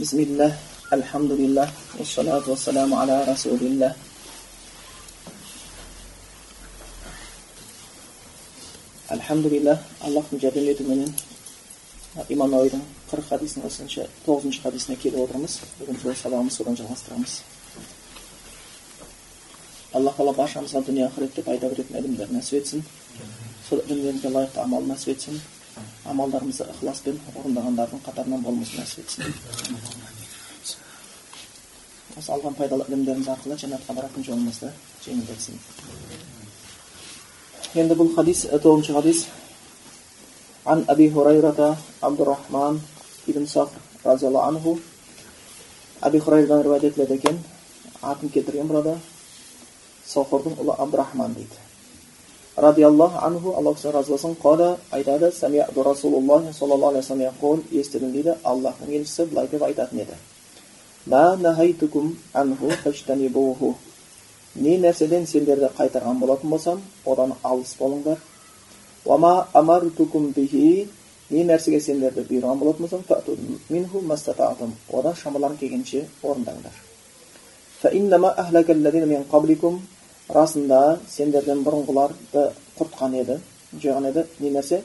بسم الله الحمد لله والصلاة والسلام على رسول الله Alhamdulillah Alлахтың жәрдем имам науидің қырық хадисінің осынша тоғызыншы хадисіне келіп отырмыз бүгін сол сабағымыз содан жалғастырамыз алла тағала баршамызға дүние ақыретте пайда беретін ілімдер нәсіп етсін сол ілімдерге лайықты амал нәсіп етсін амалдарымызды ықыласпен орындағандардың қатарынан болмасын нәсіп етсін осы алған пайдалы ілімдеріміз арқылы жәннатқа баратын жолымызды жеңілдетсін енді бұл хадис тоғызыншы хадис عن أبي هريرة عبد الرحمن بن صخر رضي الله عنه أبي هريرة رواية етіледі екен атын келтірген burada соқырдың ұлы абдурахман дейді радиаллаху анху алла кісі разы болсын қала айтады samiatu саллаллаху алейхи вассалам vasallam yaqul. Eshitdim deydi allohning elchisi bunday deb aytатын edi ma nahaytukum anhu fashtanibuhu ne narsadan sizlarni qaytargan bo'lатын bo'lsam odan alis bo'linglar. Va ma расында сендерден бұрынғыларды құртқан еді жойған еді. Не нәрсе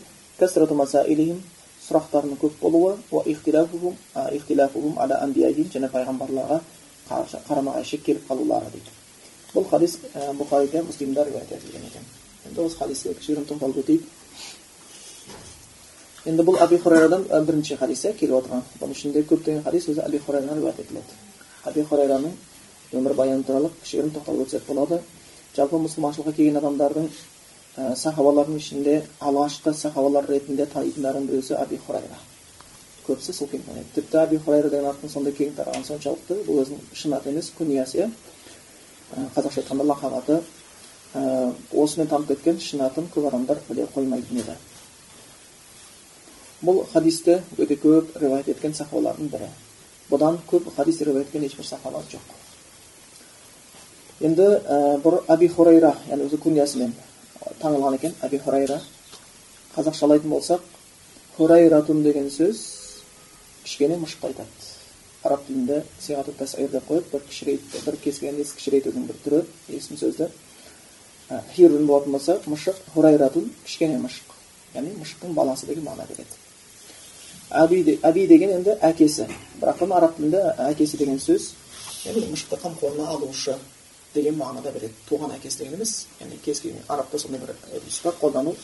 сұрақтарының көп болуы және пайғамбарларға қарама қайшы келіп қалулары дейді. Бұл хадис бұхариде муслимда риуаят етілген екен. Енді осы хадиске кішігірім тоқталып өтейік. Енді бұл әби хурайрадан бірінші хадисі келіп отырған. Бұның ішінде көптеген хадис өзі әби хурайрадан риуаят етіледі. Әби хурайраның өмірбаяны туралы кішігірім тоқталып өтсек болады. Жалпы мұсылманшылыққа келген адамдардың ә, сахабалардың ішінде алғашқы сахабалар ретінде танитындардың біреусі әби хурайра. Көбісі сол кең таниды тіпті әби хурайра деген аттың сондай кең тараған соншалықты бұл өзінің шын аты емес күниясы иә қазақша айтқанда лақап аты. Ә, осымен танып кеткен шын атын көп адамдар біле қоймайтын еді. Бұл хадисті өте көп риуаят еткен сахабалардың бірі. Бұдан көп хадис риуаят еткен ешбір сахаба жоқ. Енді бір әби хурайра яғни өзі күниясымен танылған екен әби хурайра қазақшалайтын болсақ хурайратун деген сөз кішкене мұшыққа айтады араб тілінде сиғату тасир деп қойып бір кішірейтті бір кез келген кішірейтудің бір түрі есім сөзді хирун болатын болса мұшық хурайратун кішкене мұшық яғни мұшықтың баласы деген мағына береді әби, әби деген енді әкесі бірақ араб тілінде әкесі деген сөз яғни мұшықты қамқорына алушы деген мағынада береді туған әкесі деген емес яғни кез келген арабта сондай бір бар қолдану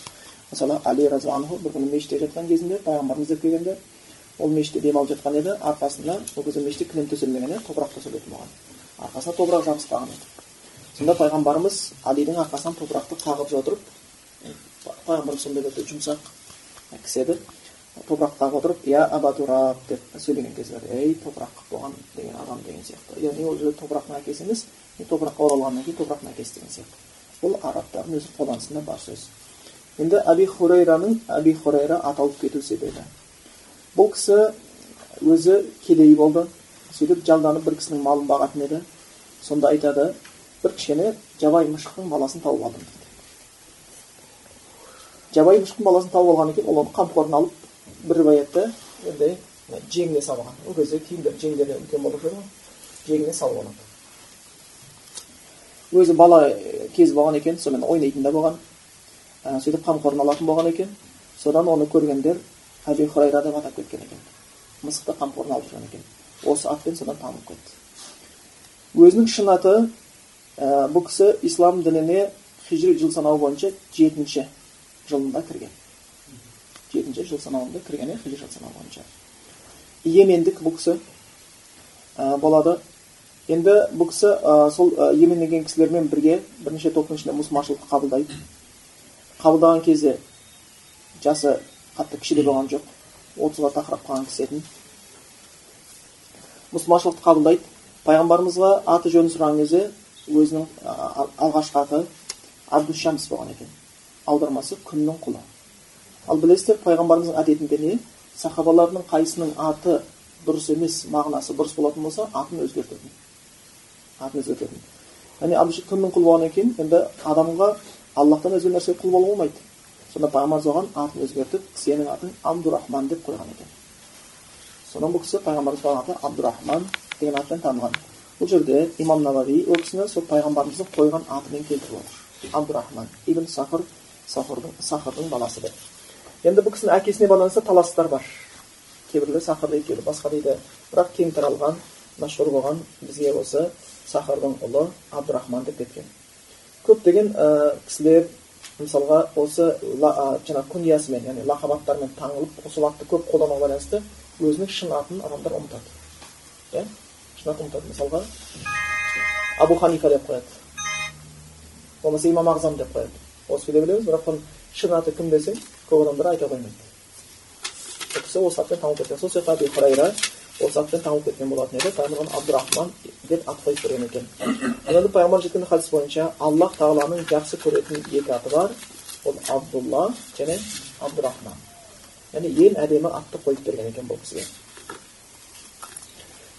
мысалы али разиаллаху бір күні мешітте жатқан кезінде пайғамбарымыз іздеп келгенде ол мешітте демалып жатқан еді арқасында ол кезде мешітте кілем төселмеген еді топырақ төселетін болған арқасына топырақ жабысып еді сонда пайғамбарымыз алидің арқасынан топырақты қағып жатырып пайғамбарымыз сондай өте жұмсақ кісі еді топырақ қағып отырып я абатураб деп сөйлеген кезі бар ей топырақ болған деген адам деген сияқты яғни ол жерде топырақтың әкесі емес топыраққа оралғаннан кейін топырақтың әкесі деген сияқты бұл арабтардың өз қолданысында бар сөз енді әби хурайраның әби хурайра аталып кету себебі бұл кісі өзі кедей болды сөйтіп жалданып бір кісінің малын бағатын еді сонда айтады бір кішкене жабайы мұшықтың баласын тауып алдым дейді жабайы мұшықтың баласын тауып алғаннан кейін ол оны қамқорына алып бір риwаятта енді жеңіне салып алған ол кезде киімдер жеңдері үлкен болушы еді ғой жеңіне салып алады өзі бала кез болған екен сонымен ойнайтын да болған сөйтіп қамқорына алатын болған екен содан оны көргендер әби хурайра деп атап кеткен екен мысықты қамқорына алып жүрген екен осы атпен содан танылып кетті өзінің шын аты ә, бұл кісі ислам дініне хижри жыл санауы бойынша жетінші жылында кірген жетінші жыл санауында кірген иә хижри жыл санауы бойынша йемендік бұл кісі ә, болады енді бұл кісі ә, сол ә, кісілермен бірге бірнеше топтың ішінде мұсылманшылықты қабылдайды қабылдаған кезде жасы қатты кіші болған жоқ отызға тақырап қалған кісі еді мұсылманшылықты қабылдайды пайғамбарымызға аты жөнін сұраған кезде өзінің алғашқы аты абдушамс болған екен аудармасы күннің құлы ал білесіздер пайғамбарымыздың әдетінде не сахабаларының қайсының аты дұрыс емес мағынасы дұрыс болатын болса атын өзгертетін атын өзгертетін яғни күннің құлы болғаннан кейін енді адамға аллахтан өзге нәрсе құл болуға болмайды сонда пайғамбарымыз оған атын өзгертіп сенің атың абдурахман деп қойған екен содан бұл кісі пайғамбарымыздың аты абдурахман деген атпен танылған бұл жерде имам навави ол кісіні сол пайғамбарымыздың қойған атымен келтіріп отыр абдурахман ибн сахр сахырдың сахырдың баласы деп енді бұл кісінің әкесіне байланысты таластар бар кейбіреулер сахар дейді басқа дейді бірақ кең таралған мәшһүр болған бізге осы сахардың ұлы абдурахман деп кеткен көптеген ә, кісілер мысалға осы жаңағы күниясымен яғни лақап аттармен таңылып сол атты көп қолдануға байланысты өзінің шын атын адамдар ұмытады иә шын атын ұмытады мысалға абу ханифа деп қояды болмаса имам ағзам деп қояды осы деп білеміз бірақ оның шын аты кім десең көп адамдар айта қоймайды ол кісі осы атпен танылып кеткен сол сияқты атпен танылып кеткен болатын еді пайғамбар абдурахман деп ат қойып берген екен енді пайғамбар жеткен хадис бойынша аллах тағаланың жақсы көретін екі аты бар ол абдулла және абдурахман яғни ең әдемі атты қойып берген екен бұл кісіге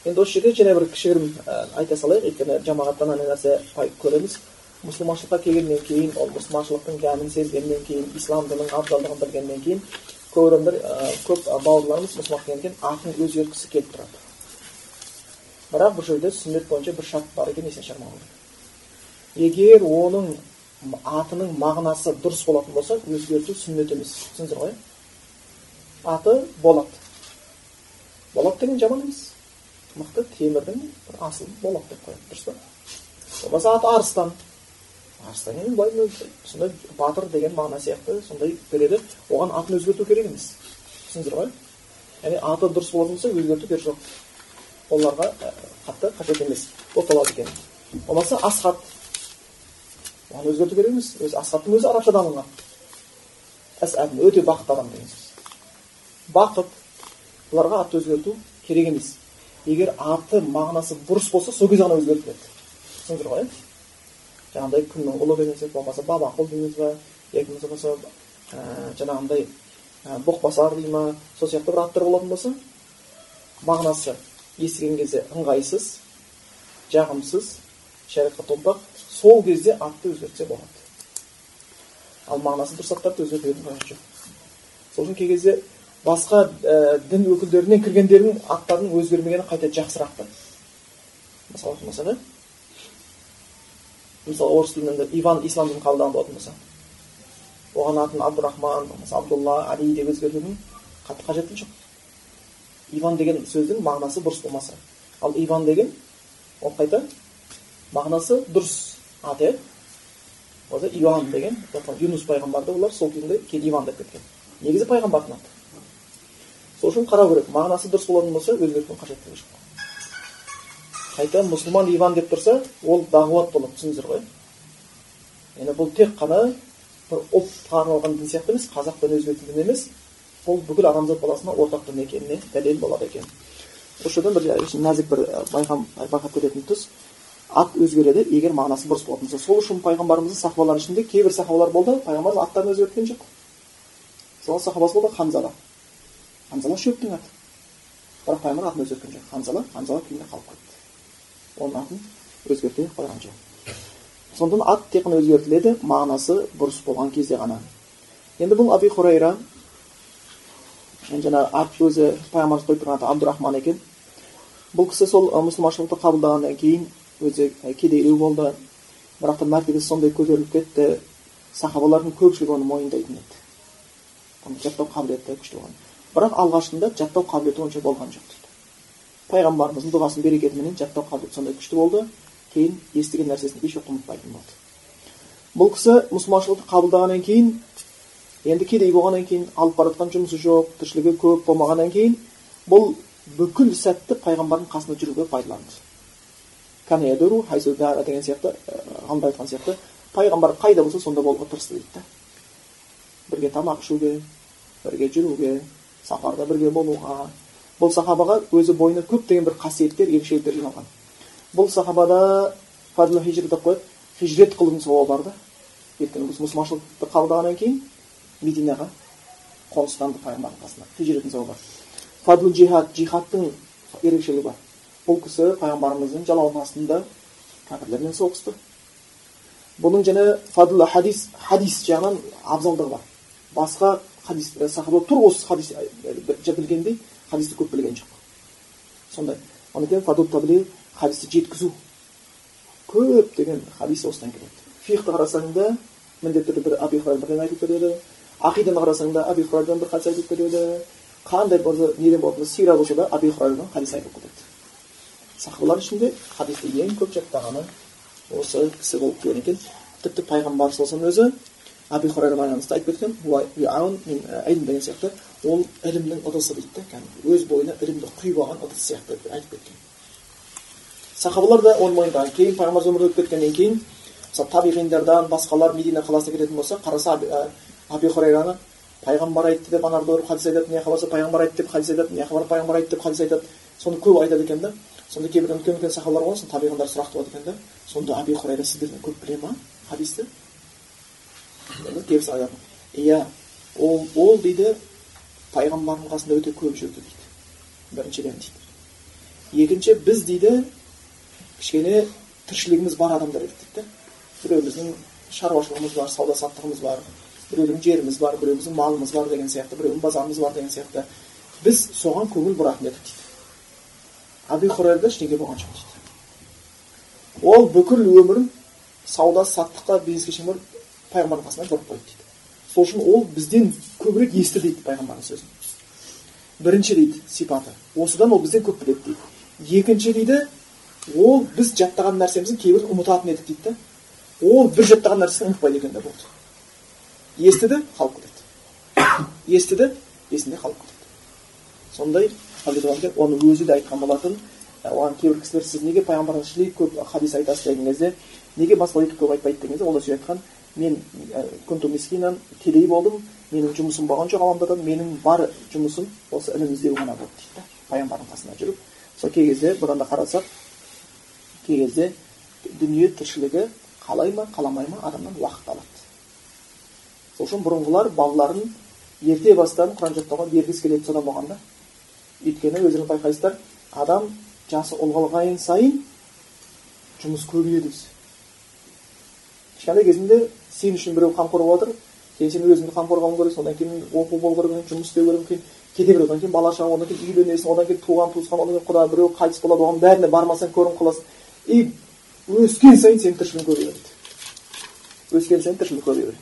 енді осы жерде және бір кішігірім айта салайық өйткені жамағаттан ана нәрсе көреміз мұсылманшылыққа келгеннен кейін ол мұсылманшылықтың дәмін сезгеннен кейін ислам дінінің абзалдығын білгеннен кейін көп адамдар көп бауырларымыз мұсылманға келгеннен кейін атын өзгерткісі келіп тұрады бірақ бұл жерде сүннет бойынша бір шарт бар екен естен шығармау керек егер оның атының мағынасы дұрыс болатын болса өзгерту сүннет емес түсіндіңіздер ғой аты болат болат деген жаман емес мықты темірдің бір асыл болат деп қояды дұрыс па болмаса аты арыстан арыстан деген былай сондай батыр деген мағына сияқты сондай береді оған атын өзгерту керек емес. түсіндіңіздер ғой? Яғни аты дұрыс болатын болса өзгерту керегі жоқ. Оларға қатты қажет емес. Болып екен. Болмаса асхат. Оған өзгерту керек емес. Өзі асхаттың өзі арабшадан алынған өте бақытты адам деген сөз. Бақыт бұларға атты өзгерту керек емес. Егер аты мағынасы бұрыс болса сол кезде ғана өзгертіледі. Түсіндіңіздер ғой? Жаңағыдай күннің ұлы сияқты болмаса бабақұл дейміз ба яки болмаса жаңағындай боқбасар дей ма сол сияқты бір аттар болатын болса мағынасы естіген кезде ыңғайсыз жағымсыз шариғатқа томпақ сол кезде атты өзгертсе болады ал мағынасы дұрыс аттарды өзгертудің қажеті жоқ сол үшін кей кезде басқа ә, дін өкілдерінен кіргендердің аттарының өзгермегені қайта жақсырақ та мысалы мысалы орыс тілінде иван ислам дінін қабылдаған болатын болса оған атын абдурахман болмаса абдулла али деп өзгертудің қатты қажеті жоқ иван деген сөздің мағынасы дұрыс болмаса ал иван деген ол қайта мағынасы дұрыс ат иә иван деген юнус пайғамбарды олар сол кезінде кейін иван деп кеткен негізі пайғамбардың аты сол үшін қарау керек мағынасы дұрыс болатын болса өзгертудің қажеттігі жоқ қайта мұсылман иван деп тұрса ол дағуат болады түсіндіңіздер ғой. Яғни бұл тек қана бір ұлтқа арналған дін сияқты емес қазақ пен өзбек дін емес бұл бүкіл адамзат баласына ортақ дін екеніне дәлел болады екен. Осы жерден бір нәзік бір байқам байқап кететін тұс ат өзгереді егер мағынасы дұрыс болатын болса. Сол үшін пайғамбарымыздың сахабаларының ішінде кейбір сахабалар болды пайғамбарымыз аттарын өзгерткен жоқ. Сол сахабасы болды ханзала. Ханзала шөптің аты. Бірақ пайғамбар атын өзгерткен жоқ. Ханзала ханзала күйінде қалып кетті оның атын өзгерте қойған жоқ сондықтан ат тек қана өзгертіледі мағынасы бұрыс болған кезде ғана енді бұл аби хурайра жаңағы ат өзі пайғамбарымыз қойып тұрған аты абдурахман екен бұл кісі сол мұсылманшылықты қабылдағаннан кейін өзі кедейлеу болды бірақ та мәртебесі сондай көтеріліп кетті сахабалардың көпшілігі оны мойындайтын еді жаттау қабілеті күшті болған бірақ алғашында жаттау қабілеті онша болған жоқ пайғамбарымыздың дұғасының берекетіменен жаттау қабілеті сондай күшті болды кейін естіген нәрсесін еш уақытта ұмытпайтын болды бұл кісі мұсылманшылықты қабылдағаннан кейін енді кедей болғаннан кейін алып бара жатқан жұмысы жоқ тіршілігі көп болмағаннан кейін бұл бүкіл сәтті пайғамбардың қасында жүруге пайдаланды деген сияқты ғалымдар айтқан сияқты пайғамбар қайда болса сонда болуға тырысты дейді да бірге тамақ ішуге бірге жүруге сапарда бірге болуға бұл сахабаға өзі бойына көптеген бір қасиеттер ерекшеліктер жиналған. Бұл сахабада фадлу хижр деп қояды хижрет қылудың сауабы бар да. Өйткені біз мұсылманшылықты қабылдағаннан кейін мединаға қоныстанды пайғамбардың қасына. Хижреттің сауабы бар. Фадлу джихад джихадтың ерекшелігі бар. Бұл кісі пайғамбарымыздың жалауының астында кәпірлермен соғысты. Бұның және фадл хадис хадис жағынан абзалдығы бар. Басқа хадис сахаба тур осы хадис білгендей хадисті көп білген жоқ сондай одан кейін хадисті жеткізу көптеген хадис осыдан келеді фихты қарасаң да міндетті түрде бір аби бірдеңе айтып береді ақиданы қарасаң да аби бір хадис айтып береді қандай бір неден болатын сира болса да аби хадис айтып кетеді сахабалар ішінде хадисті ең көп жаттағаны осы кісі болып келген екен тіпті пайғамбар саллаллаху өзі хурайра байланысты айтып кеткен деген сияқты ол ілімнің ыдысы дейді да кәдімгі өз бойына ілімді құйып алған ыдыс сияқты айтып кеткен сахабалар да оны мойындаған кейін пайғамбар өмірден өтіп кеткеннен кейін мысалы табиғиндардан басқалар медина қаласына келетін болса қараса аби хурайраны пайғамбар айтты деп анар хадис айтады мына жаққа пайғамбар айтты деп хадис айтады мына жаққа пайғамбар айтты деп хадис айтады соны көп айтады екен да сонда кейбір үлкен үлкен сахабалар болған соны табиғиндар сұрақ туады екен да сонда аби хурайра сіздерден көп біле ма хадисті айтады иә ол ол дейді пайғамбардың қасында өте көп жүрді дейді. Біріншіден дейді. Екінші біз дейді кішкене тіршілігіміз бар адамдар едік дейді. Да біреуміздің шаруашылығымыз бар сауда саттығымыз бар біреудің жеріміз бар біреуміздің малымыз бар деген сияқты біреудің базарымыз бар деген сияқты. Біз соған көңіл бұратын едік дейді. Аби хурайрада ештеңе болған жоқ дейді. Ол бүкіл өмірін сауда саттыққа бизнеске шейін пайғамбардың қасына барып қойды дейді. Сол үшін ол бізден көбірек есті дейді пайғамбардың сөзін. Бірінші дейді сипаты. Осыдан ол бізден көп біледі дейді. Екінші дейді ол біз жаттаған нәрсемізді кейбір ұмытатын едік дейді да ол бір жаттаған нәрсесін ұмытпайды екен да болды. Естіді қалып кетеді естіді есінде қалып кетеді сондай оны өзі де айтқан болатын оған кейбір кісілер сіз неге пайғамбардан шілей көп хадис айтасыз? деген кезде неге басқа көп айтпайды? деген кезде ол да сөйтіп айтқан мен күнту мискинан кедей болдым. Менің жұмысым болған жоқ ғаламда менің бар жұмысым осы ілім іздеу ғана болды дейді да. Пайғамбардың қасында жүріп. Сол кей кезде бұдан да қарасақ кей кезде дүние тіршілігі қалай ма қаламай ма адамнан уақыт алады. Сол үшін бұрынғылар балаларын ерте бастан құран жаттауға бергісі келеді содан болған да. Өйткені өздеріңіз байқайсыздар адам жасы ұлғайған сайын жұмыс көбейеді өзі кішкентай кезінде сен үшін біреу қамқор болып жатыр кейін сен өзіңді қамқор қылуың керексің одан кейін оқу болу керек жұмыс істеу керексің кете береді. Одан кейін бала шаға одан кейін үйленесің одан кейін туған туысқан одан кейін құда біреу қайтыс болады оған бәріне бармасаң көрініп қаласың и өскен сайын сенің тіршілігің көбейе береді. Өскен сайын тіршілік көбейе береді.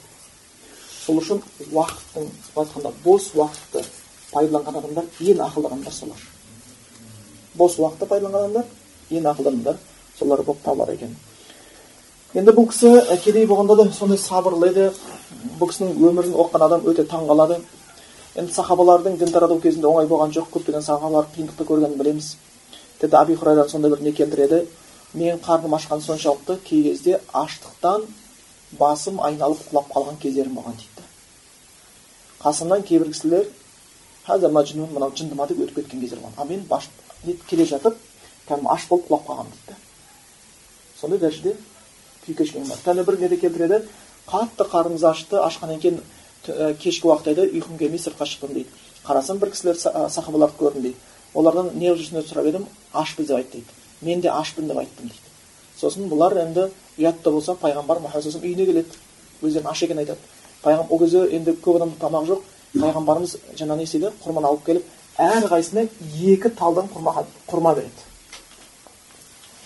Сол үшін уақыттың былай айтқанда бос уақытты пайдаланған адамдар ең ақылды адамдар солар. Бос уақытты пайдаланған адамдар ең ақылды адамдар солар болып табылады екен. Енді бұл кісі кедей болғанда да сондай сабырлы еді бұл кісінің өмірін оқыған адам өте таң қалады енді сахабалардың дін тарату кезінде оңай болған жоқ көптеген сахабалар қиындықты көргенін білеміз тіпті аби хурайрадан сондай бір не келтіреді менің қарным ашқан соншалықты кей кезде аштықтан басым айналып құлап қалған кездерім болған дейді қасымнан кейбір кісілер мәжнун мынау жынды ма деп өтіп кеткен кездер болған ал мен келе жатып кәдімгі аш болып құлап қалғанмын дейді сондай дәрежеде күй кешкен бар бір неде келтіреді қатты қарнымыз ашты ашқаннан кейін кешкі уақыт еді ұйқым келмей сыртқа шықтым дейді. Қарасам бір кісілер сахабаларды көрдім дейді. Олардан не жүрсіңдер сұрап едім ашпыз деп айтты дейді. Мен де ашпын деп айттым дейді. Сосын бұлар енді ұят та болса пайғамбар мұхаммад үйіне келеді. Өздерін аш екенін айтады. Пайғам ол кезде енді көп адамда тамақ жоқ. Пайғамбарымыз жаңа не істейді? Құрманы алып келіп әрқайсысына екі талдан құрма, құрма береді.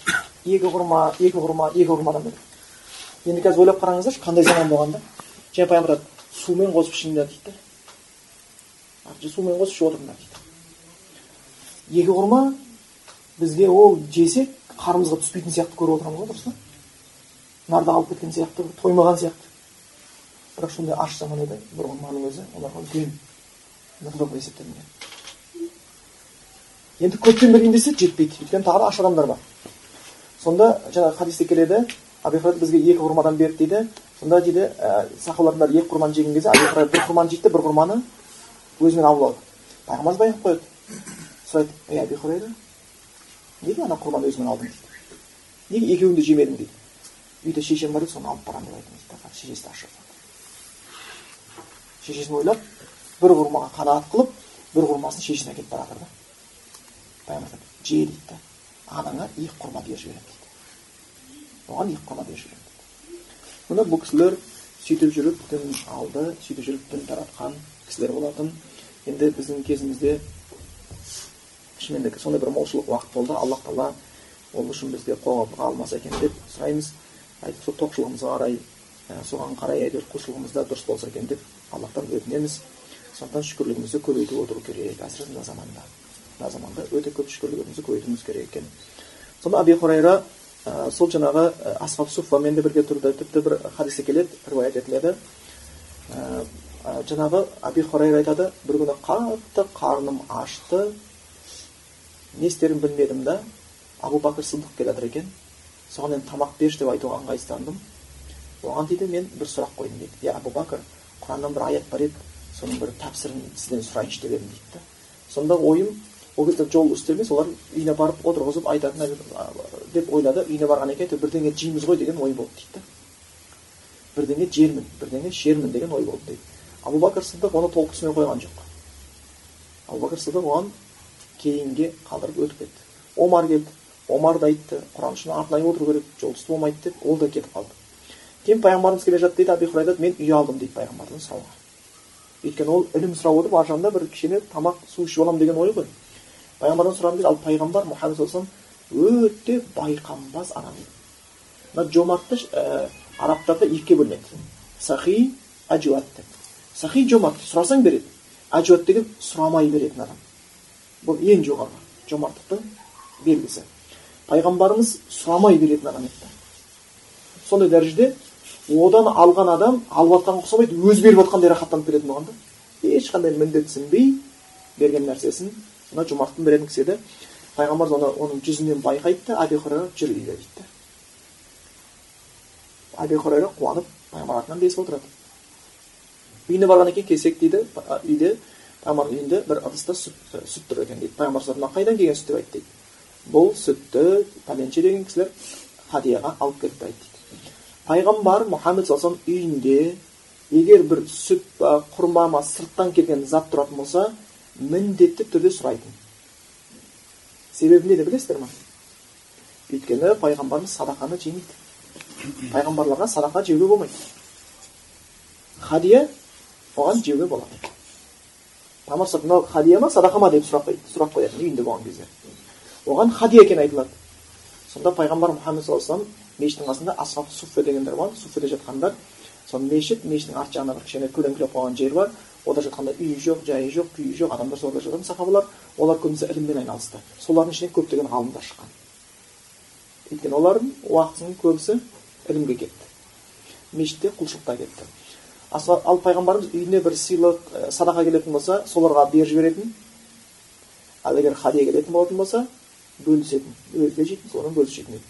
Екі құрма екі құрма екі құрмадан береді. Енді қазір ойлап қараңыздаршы қандай заман болған да жаңа пайғамбар айтады сумен қосып ішіңдер дейді да сумен қосып ішіп отырыңдар дейді екі құрма бізге ол жесек қарымызға түспейтін сияқты көріп отырамыз ғой дұрыс па нарда қалып кеткен сияқты тоймаған сияқты бірақ сондай аш заман еді бір құрманың өзі оларға үлкен нұр болып есептелінген енді көптен берейін десе жетпейді өйткені тағы да аш адамдар бар сонда жаңағы хадисте келеді аби бізге екі құрмадан берді дейді сонда дейді ә, сахабалардың бәрі екі құрманы жеген кезде аби бір құрманы жейді бір құрманы өзімен алып алады пайғамбарымыз байқап қояды сұрайды ей аби хурайра неге ана құрманы өзімен алдың дейді неге екеуін де жемедің дейді үйде шешем бар еді соны алып барамын деп дейді шешесі ашып шешесін ойлап бір құрмаға қанағат қылып бір құрмасын шешесіне әкеліп бара жатыр да пайғамбар же дейді да анаңа екі құрма беріп жіберемін дейді жіберемін дейді міне бұл кісілер сөйтіп жүріп дін алды сөйтіп жүріп дін таратқан кісілер болатын енді біздің кезімізде шынымен де сондай бір молшылық уақыт болды аллах тағала ол үшін бізге қолға алмаса екен деп сұраймыз сол тоқшылығымызға қарай соған қарай әйтеуір құлшылығымыз да дұрыс болса екен деп аллахтан өтінеміз сондықтан шүкірлігімізді көбейтіп отыру керек әсіресе мына заманда мына заманда өте көп шүкірлігімізді көбейтуіміз керек екен сонда аби хурайра ә, сол жаңағы асхаб суффамен де бірге тұрды. Тіпті бір хадисте келеді риуаят етіледі. Ә, жаңағы аби хурайра айтады бір күні қатты қарным ашты. Не істерімді білмедім да абу бәкір сыдық келе жатыр екен. Соған енді тамақ берші деп айтуға ыңғайсыздандым оған дейді мен бір сұрақ қойдым дейді. Иә абу бәкір құраннан бір аят бар еді. Соның бір тәпсірін сізден сұрайыншы деп едім дейді да. Сонда ойым ол кезде жол үстел емес олар үйіне барып отырғызып айтатын деп ойлады үйіне барған екен бірдеңе жейміз ғой деген ой болды дейді да бірдеңе жермін бірдеңе ішермін деген ой болды дейді абу бәкір сыдық оны толық түсіне қойған жоқ абу бәкір сыдық оған кейінге қалдырып өтіп кетті омар келді омар да айтты құран үшін арнайы отыру керек жұлдыз болмайды деп ол да кетіп қалды кейін пайғамбарымыз келе жатты дейді әбу айтады мен үй алдым дейді пайғамбардан сұрауға өйткені ол ілім сұрап отыр ар жағында бір кішкене тамақ су ішіп аламын деген ой ғой пайғамбардан сұрадым дейді ал пайғамбар мұхаммед саллаллаху өте байқамбаз адам дейді мына жомартты ә, арабтарда екіге бөлінеді сахи әжуат деп сахи жомарт сұрасаң береді әжуат деген сұрамай беретін адам бұл ең жоғарғы жомарттықтың белгісі пайғамбарымыз сұрамай беретін адам еді сондай дәрежеде одан алған адам алып жатқанға ұқсамайды өзі беріп жатқандай рахаттанып беретін болған да ешқандай міндетсінбей берген нәрсесін мына жомарттың беретін кісі еді пайғамбар оны оның жүзінен байқайды да әби хурайра жүр үйге дейді әби хурайра қуанып пайғамбар артынан ілесіп отырады үйіне барғаннан кейін келсек дейді үйде пайғамбардың үйінде бір ыдыста сүт, сүт тұр екен дейді пайғамбар мына қайдан келген сүт деп айтты дейді бұл сүтті пәленше деген кісілер хадияға алып келіп айтты дейді пайғамбар мұхаммед саллаллаху үйінде егер бір сүт па құрма ма сырттан келген зат тұратын болса міндетті түрде сұрайтын. Себебі неде білесіздер ма? Өйткені пайғамбарымыз садақаны жемейді. Пайғамбарларға садақа жеуге болмайды. Хадия оған жеуге болады. Тамақ мынау хадия ма садақа ма? деп сұрақ, сұрақ қоятын үйінде болған кезде. Оған хадия екені айтылады. Сонда пайғамбар мұхаммед саллаллаху алейhi мешіттің қасында асхаб суффе дегендер болған суффеде жатқандар. Сол мешіт мешіттің арт жағында бір кішкене көлеңкелеп қойған жер бар. Ода жатқанда үй жоқ жайы жоқ күйі жоқ адамдар соларда жататын сахабалар олар көбінесе іліммен айналысты солардың ішінен көптеген ғалымдар шыққан өйткені олардың уақытының көбісі ілімге кетті мешітте құлшылықта кетті ал пайғамбарымыз үйіне бір сыйлық садақа келетін болса соларға беріп жіберетін ал егер хадия келетін болатын болса бөлісетін өзге жейтін содан бөлісіп еді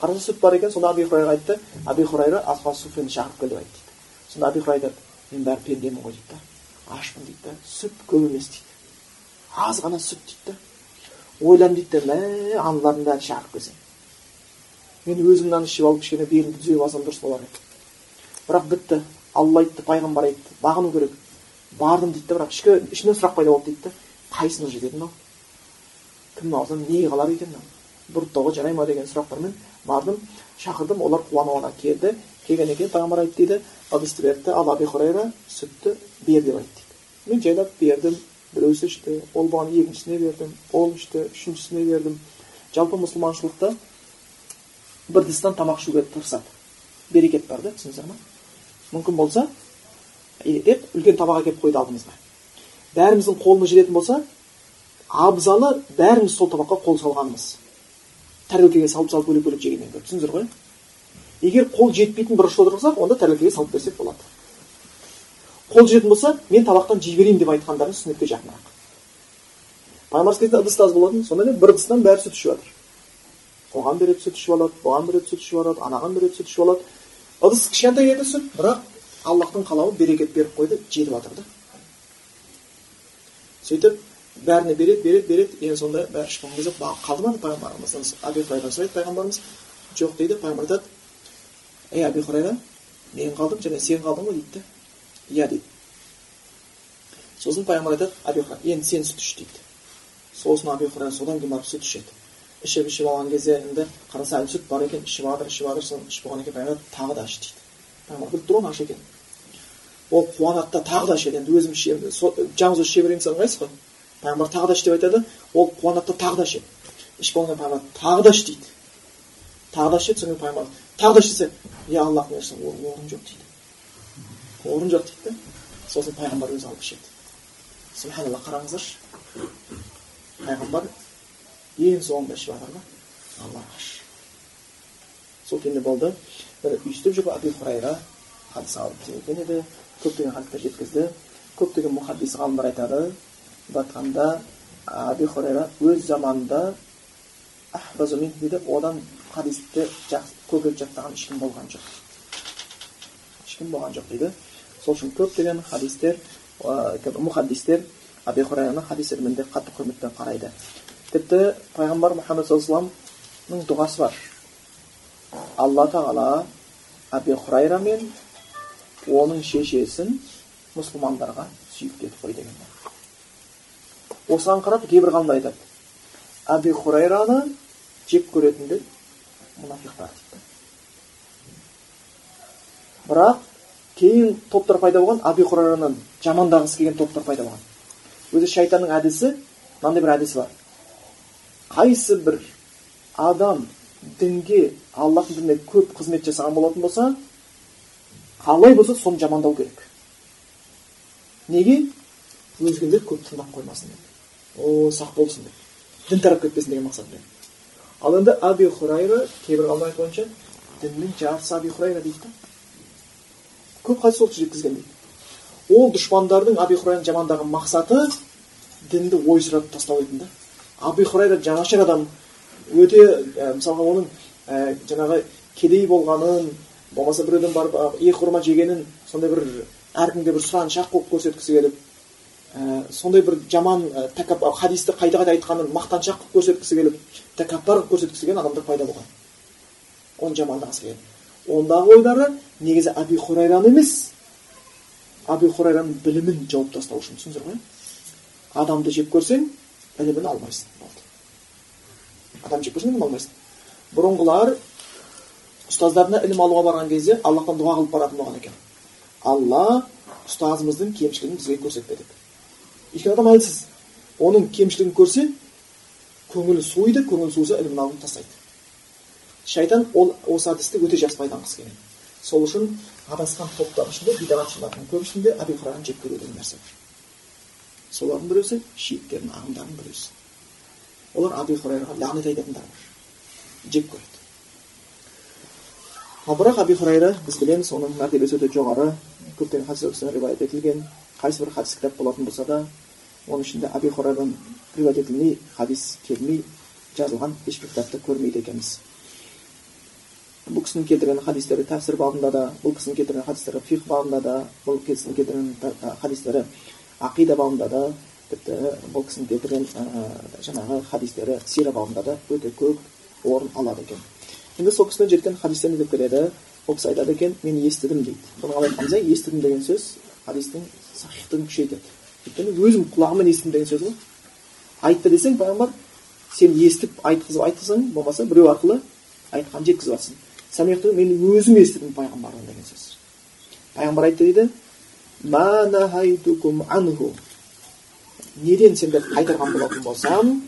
қараса сүт бар екен сонда аби хурайраға айтты аби хурайра суфені шақырып кел деп айтты дейді сонда аби хурайра айтады мен бәрі пендемін ғой дейді да ашпын дейді да сүт көп емес дейді аз ғана сүт дейді да ойландым дейді да мә аналардың бәрін шақырып келсем мен өзім мынаны ішіп алып кішкене белімді түзеп алсам дұрыс болар еді бірақ бітті алла айтты пайғамбар айтты бағыну керек бардым дейді да бірақ ішкі ішімнен сұрақ пайда болды дейді да қайсына жетеді мынау кімнің аузынан не қалар екен мынау бұрыптауға жарай ма деген сұрақтармен бардым шақырдым олар қуана келді келгеннен кейін пайғамбар айтты дейді ыдысты берді ал аби хурайра сүтті бер деп айтты дейді мен жайлап бердім біреусі ішті ол бұған екіншісіне бердім ол ішті үшіншісіне бердім жалпы мұсылманшылықта бір ыдыстан тамақ ішуге тырысады берекет бар да түсіндіңіздер ма мүмкін болса деп үлкен табақ әкеліп қойды алдымызға бәріміздің қолымыз жететін болса абзалы бәріміз сол табаққа қол салғанымыз тәрелкеге салып салып бөлек бөлек жегеннен гөрі түсіндіңіздер ғой? Егер қол жетпейтін бұрышта отырсақ онда тәрелкеге салып берсек болады. Қол жететін болса мен табақтан жей берейін деп айтқандарыңыз сүннетке жақынырақ. Пайғамбарымыз кезінде ыдыс аз болатын сонымен бір ыдыстан бәрі сүт ішіп жатыр оған береді сүт ішіп алады бұған береді сүт ішіп алады анаған береді сүт ішіп алады. Ыдыс кішкентай еді сүт бірақ аллахтың қалауы берекет беріп қойды жетіп жатыр да. Сөйтіп бәріне береді береді береді. Енді сонда бәрі ішіп кезде қалды ма пайғамбарымыз аби хурайрадан сұрайды пайғамбарымыз. Жоқ дейді. Пайғамбар айтады ей аби хурайра мен қалдым және сен қалдың ғой дейді. Да иә дейді. Сосын пайғамбар айтады енді сен сүт іш дейді. Сосын аби хурайра содан кейін барып сүт ішеді. Ішіп ішіп алған кезде енді қараса әлі сүт бар екен. Ішіп жатыр ішіп жатыр соны ішіп болғаннан кейін пайғамбар тағы да іш дейді. Пайғамбар біліп тұр ғой аш екенін ол қуанады да тағы да ішеді. Енді өзім ішемін. Жалғыз өзі іше берейін десе ыңғайсыз ғой? Пайғамбар тағы да іш деп айтады ол қуанады да тағы да ішеді ішіп болғаннан пайғамбар тағы да іш дейді тағы да ішеді содан кейін пайғамбар тағы да ішсе иә аллахтың елшісі орын жоқ дейді орын жоқ дейді да сосын пайғамбар өзі алып ішеді субханалла қараңыздаршы пайғамбар ең соңында ішіп жатыр да аллаға сол кезде болды бір өйстіп жүріп әбу хурайра хадис алып келген еді көптеген хадистер жеткізді көптеген мұхаддис ғалымдар айтады деп айтқанда әбу хурайра өз заманында дейді одан хадисті көбірек жаттаған ешкім болған жоқ ешкім болған жоқ дейді сол үшін көптеген хадистер мұхаддистер әбу хурайраның хадис ілімінде қатты құрметпен қарайды тіпті пайғамбар мұхаммед саллаллаху дұғасы бар алла тағала әбу хурайра мен оның шешесін мұсылмандарға сүйікті етіп қой деген осыған қарап кейбір ғалымдар айтады. Әбу хурайраны жек көретіндер мұнафиқтар дейді бірақ кейін топтар пайда болған әбу хурайраны жамандағысы келген топтар пайда болған. Өзі шайтанның әдісі мынандай бір әдісі бар. Қайсы бір адам дінге аллахтың дініне көп қызмет жасаған болатын болса қалай болса соны жамандау керек. Неге? Өзгелер көп тыңдап қоймасын деп о сақ болсын деп. Дін тарап кетпесін деген мақсатпен ал енді аби хурайра кейбір ғалымдар бойынша діннің жартысы аби хурайра дейді да көп хадис сол жеткізген дейді ол дұшпандардың аби хурайраны жамандаған мақсаты дінді ойсыратып тастау еді да аби хурайра жанашыр адам өте ә, мысалға оның ә, жаңағы кедей болғанын болмаса біреуден барып екі құрма жегенін сондай бір әркімге бір сұраншақ қылып көрсеткісі келіп ә, сондай бір жаман ә, тәкап хадисті қайта қайта айтқанын мақтаншақ қылып көрсеткісі келіп тәкаппар қылып көрсеткісі келген адамдар пайда болған. Оны жамандағысы келген ондағы ойлары негізі әби хурайраны емес. Әби хурайраның білімін жауып тастау үшін түсіндіңіздер ғой адамды жек көрсең ілімін алмайсың. Адам жек көрсең ілім алмайсың. Бұрынғылар ұстаздарына ілім алуға барған кезде аллахтан дұға қылып баратын болған екен. Алла ұстазымыздың кемшілігін бізге көрсетпе деп өйткені адам әлсіз оның кемшілігін көрсе көңілі суиды көңілі суыса ілімін алып тастайды шайтан ол осы әдісті өте жақсы пайдаланғысы келген сол үшін адасқан топтардың ішінде бидағатшылардың көбісінде әбу хурайраны жек көру деген нәрсе бар солардың біреусі шииттердің ағымдарының біреусі олар әбу хурайраға лағнет айтатындар бар жек көреді ал бірақ әбу хурайра біз білеміз оның мәртебесі өте жоғары көптеген хадистерде риуаят етілген қайсы бір хадис кітап болатын болса да оның ішінде әбу хурайрадан риуаят етілмей хадис келмей жазылған ешбір кітапты көрмейді екенбіз бұл кісінің келтірген хадистері тәпсір бабында да бұл кісінің келтірген хадистері фих бабында да бұл кісінің келтірген хадистері ақида бабында да тіпті бұл кісінің келтірген жаңағы хадистері сира бабында да өте көп орын алады екен енді сол кісіден жеткен хадистер не деп келеді ол кісі айтады екен мен естідім дейді бұны қалай айтқанымызда естідім деген сөз хадистің сахихтығын күшейтеді өйткені өзім құлағыммен естідім деген сөз ғой. Айтты десең пайғамбар сен естіп айтқызып айтсаң болмаса біреу арқылы айтқанын жеткізіп жатрсың мен өзім естідім пайғамбардан деген сөз. Пайғамбар айтты дейді неден сендер қайтарған болатын болсам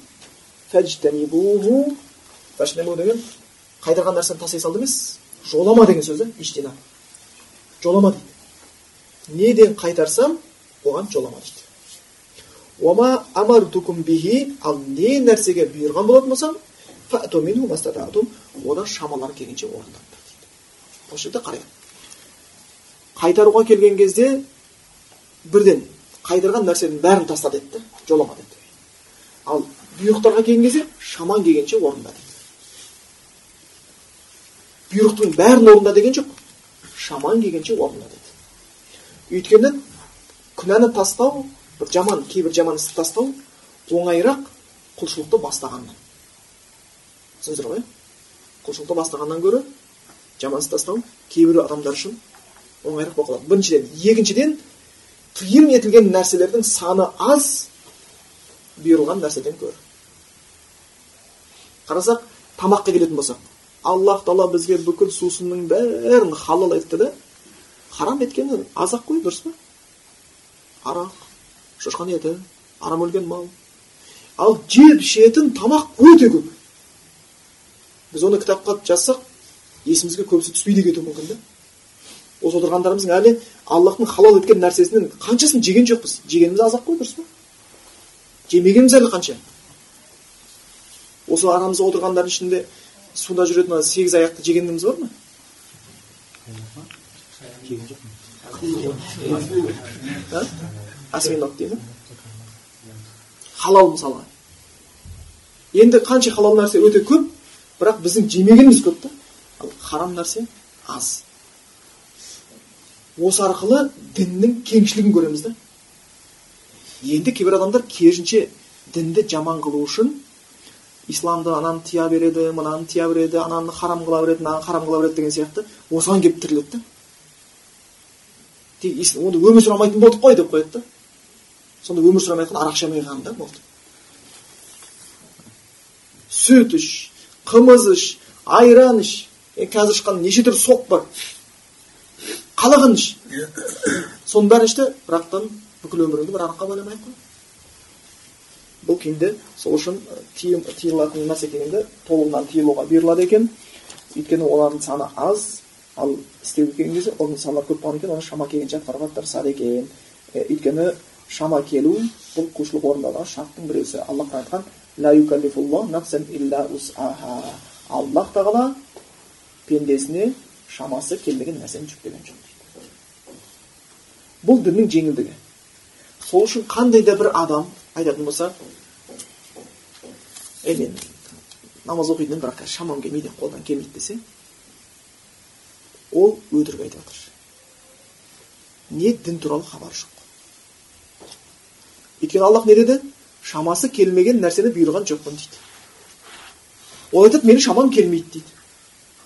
деген қайтарған нәрсені тастай салды емес жолама деген сөз да иштина жолама дейді. Неден қайтарсам оған жолама дейді уама амартукум бихи ал не нәрсеге бұйырған болатын болсам одан шамалары келгенше орындаңдар дейді осы жерде қарайық қайтаруға келген кезде бірден қайдырған нәрсенің бәрін таста деді да жолама деді ал бұйрықтарға келген кезде шаман келгенше орында дейді бұйрықтың бәрін орында деген жоқ шаман келгенше орында өйткені күнәні тастау бір жаман кейбір жаман істі тастау оңайырақ құлшылықты бастағаннан. Түсіндіңіздер ғой құлшылықты бастағаннан гөрі жаман істі тастау кейбір адамдар үшін оңайырақ болып қалады. Біріншіден екіншіден тыйым етілген нәрселердің саны аз бұйырылған нәрседен гөрі. Қарасақ тамаққа келетін болсақ аллах тағала бізге бүкіл сусынның бәрін халал етті да харам еткені аз ақ қой дұрыс па арақ шошқан еті арам өлген мал ал жеп ішетін тамақ өте көп біз оны кітапқа жазсақ есімізге көбісі түспей де кетуі мүмкін да осы отырғандарымыздың әлі аллахтың халал еткен нәрсесінің қаншасын жеген жоқпыз жегеніміз аз ақ қой дұрыс па жемегеніміз әлі қанша осы арамызда отырғандардың ішінде суда жүретін ана сегіз аяқты жегеніміз бар ма осьминог дейді халал мысалға енді қанша халал нәрсе өте көп бірақ біздің жемегеніміз көп та ал харам нәрсе аз осы арқылы діннің кеңшілігін көреміз да енді кейбір адамдар керісінше дінді жаман қылу үшін исламды ананы тия береді мынаны тия береді ананы харам қыла береді мынаны харам қыла береді деген сияқты осыған келіп тіреледі да тек онда өмір сүре болдық қой деп қояды да. Сонда өмір сүре алмай арақ қалған да болды. Сүт іш қымыз іш айран іш. Қазір шыққан неше түрлі сок бар. Қалағанын іш. Соның бәрін ішті бірақтан бүкіл өміріңді бір араққа байламай ақ қой. Бұл кейінде сол үшін тыйылатын нәрсе екенінде толығынан тыйылуға бұйырылады екен. Өйткені олардың саны аз ал істеуге келген кезде оның саны көп болғаннан кейін оны шама келгенше атқаруға тырысады екен өйткені шама келу бұл құлшылық орындаудағы шарттың біреусі аллах айтқан аллах тағала пендесіне шамасы келмеген нәрсені жүктеген жоқ дейді бұл діннің жеңілдігі сол үшін қандай да бір адам айтатын болса ей мен намаз оқитын едім бірақ қазір шамам келмейді қолдан келмейді десе ол өтірік айтып жатыр. Не дін туралы хабары жоқ. Өйткені аллах не деді? Шамасы келмеген нәрсені бұйырған жоқпын дейді. Ол айтады менің шамам келмейді дейді.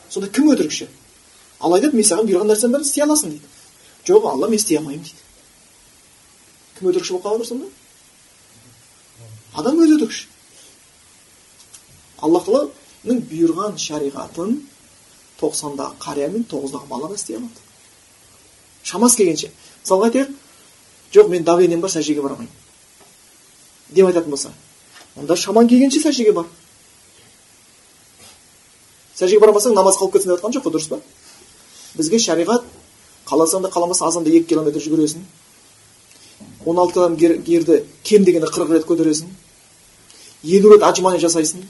Сонда кім өтірікші? Алла айтады мен саған бұйырған нәрсенің бәрін істей аласың дейді. Жоқ алла мен істей алмаймын дейді. Кім өтірікші болып қалып сонда? Адам өзі өтірікші. Алла тағаланың бұйырған шариғатын тоқсандағы қария мен тоғыздағы бала да істей алады шамасы келгенше мысалға айтайық жоқ мен давлением бар сәждеге бара алмаймын деп айтатын болса онда шамаң келгенше сәждеге бар сәждеге бара алмасаң намаз қалып кетсін деп жатқан жоқ қой дұрыс па? Бізге шариғат қаласаң да қаламасаң азанда екі километр жүгіресің. он алты километр ерді кем дегенде қырық рет көтересің. елу рет отжимание жасайсың.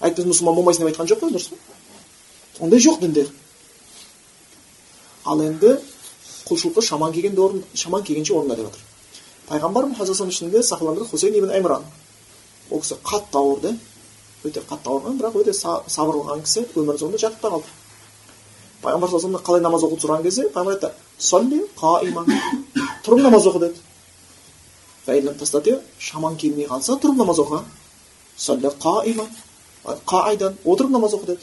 Әйтпесе мұсылман болмайсың деп айтқан жоқ қой дұрыс па? Ондай жоқ дінде. Ал енді құлшылықты шаман келгенде орын шаман келгенше орында деп жатыр пайғамбар мұхаммад ішінде сақыландырды хусейн ибн имран ол кісі қатты ауырды өте қатты ауырған бірақ өте сабыр қылған кісі өмірінің соңында жатып та қалды. Пайғамбар саллаллаху қалай намаз оқуды сұраған кезде пайғамбар айтты қаиман тұрып намаз оқы деді. Шаман келмей қалса тұрып намаз оқы солли қаиман қаидан отырып намаз оқы деді.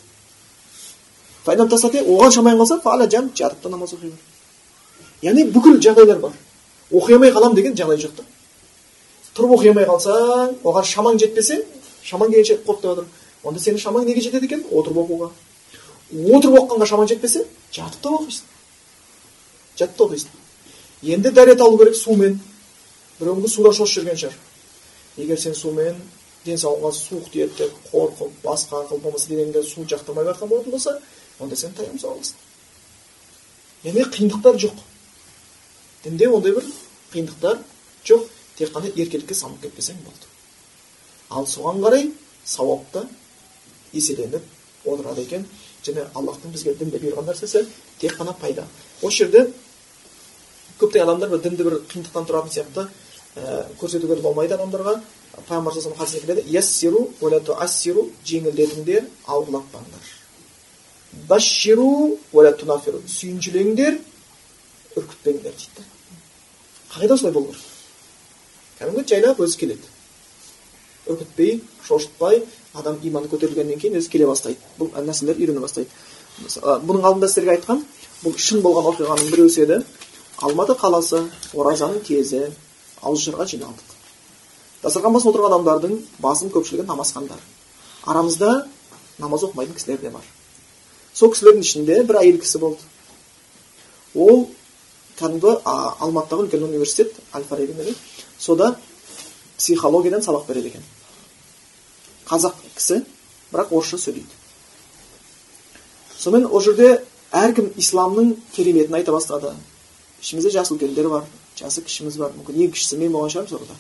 Оған шамай қалса жан жатып та намаз оқи бер яғни бүкіл жағдайлар бар оқи алмай қаламын деген жағдай жоқ та тұрып оқи алмай қалсаң оған шамаң жетпесе шамаң келгенше қорық деп жатыр онда сенің шамаң неге жетеді екен отырып оқуға отырып оқығанға шамаң жетпесе жатып та оқисың жатып та оқисың енді дәрет алу керек сумен біреу мүмкін суда шошып жүрген шығар егер сен сумен денсаулығыңа суық тиеді деп қорқып басқа қылып болмаса денеңді су жақтырмай жатқан болатын болса онда сен тайғанып аласың қиындықтар жоқ дінде ондай бір қиындықтар жоқ тек қана еркелікке салынып кетпесең болды ал соған қарай сауапты еселеніп отырады екен және аллахтың бізге дінде бұйырған нәрсесі тек қана пайда осы жерде көптеген адамдар бір дінді бір қиындықтан тұратын сияқты ә, көрсетуге болмайды адамдарға пайғамбар хадисінде келеді яссиру жеңілдетіңдер ауырлатпаңдар баширу тунафиру сүйіншілеңдер үркітпеңдер дейді қағида осылай болу керек кәдімгі жайлап өзі келеді үркітпей шошытпай адам иманы көтерілгеннен кейін өзі келе бастайды бұл нәрселер үйрене бастайды бұның алдында сіздерге айтқан бұл шын болған оқиғаның біреусі еді алматы қаласы оразаның кезі ауызшарға жиналдық дастархан басында отырған адамдардың басым көпшілігі намазхандар арамызда намаз оқымайтын кісілер де бар сол кісілердің ішінде бір әйел кісі болды. Ол кәдімгі алматыдағы үлкен университет әл фараби сода психологиядан сабақ береді екен. Қазақ кісі бірақ орысша сөйлейді. Сонымен ол жерде әркім исламның кереметін айта бастады. Ішімізде жасы үлкендер бар жасы кішіміз бар. Мүмкін ең кішісі мен болған шығармын сонда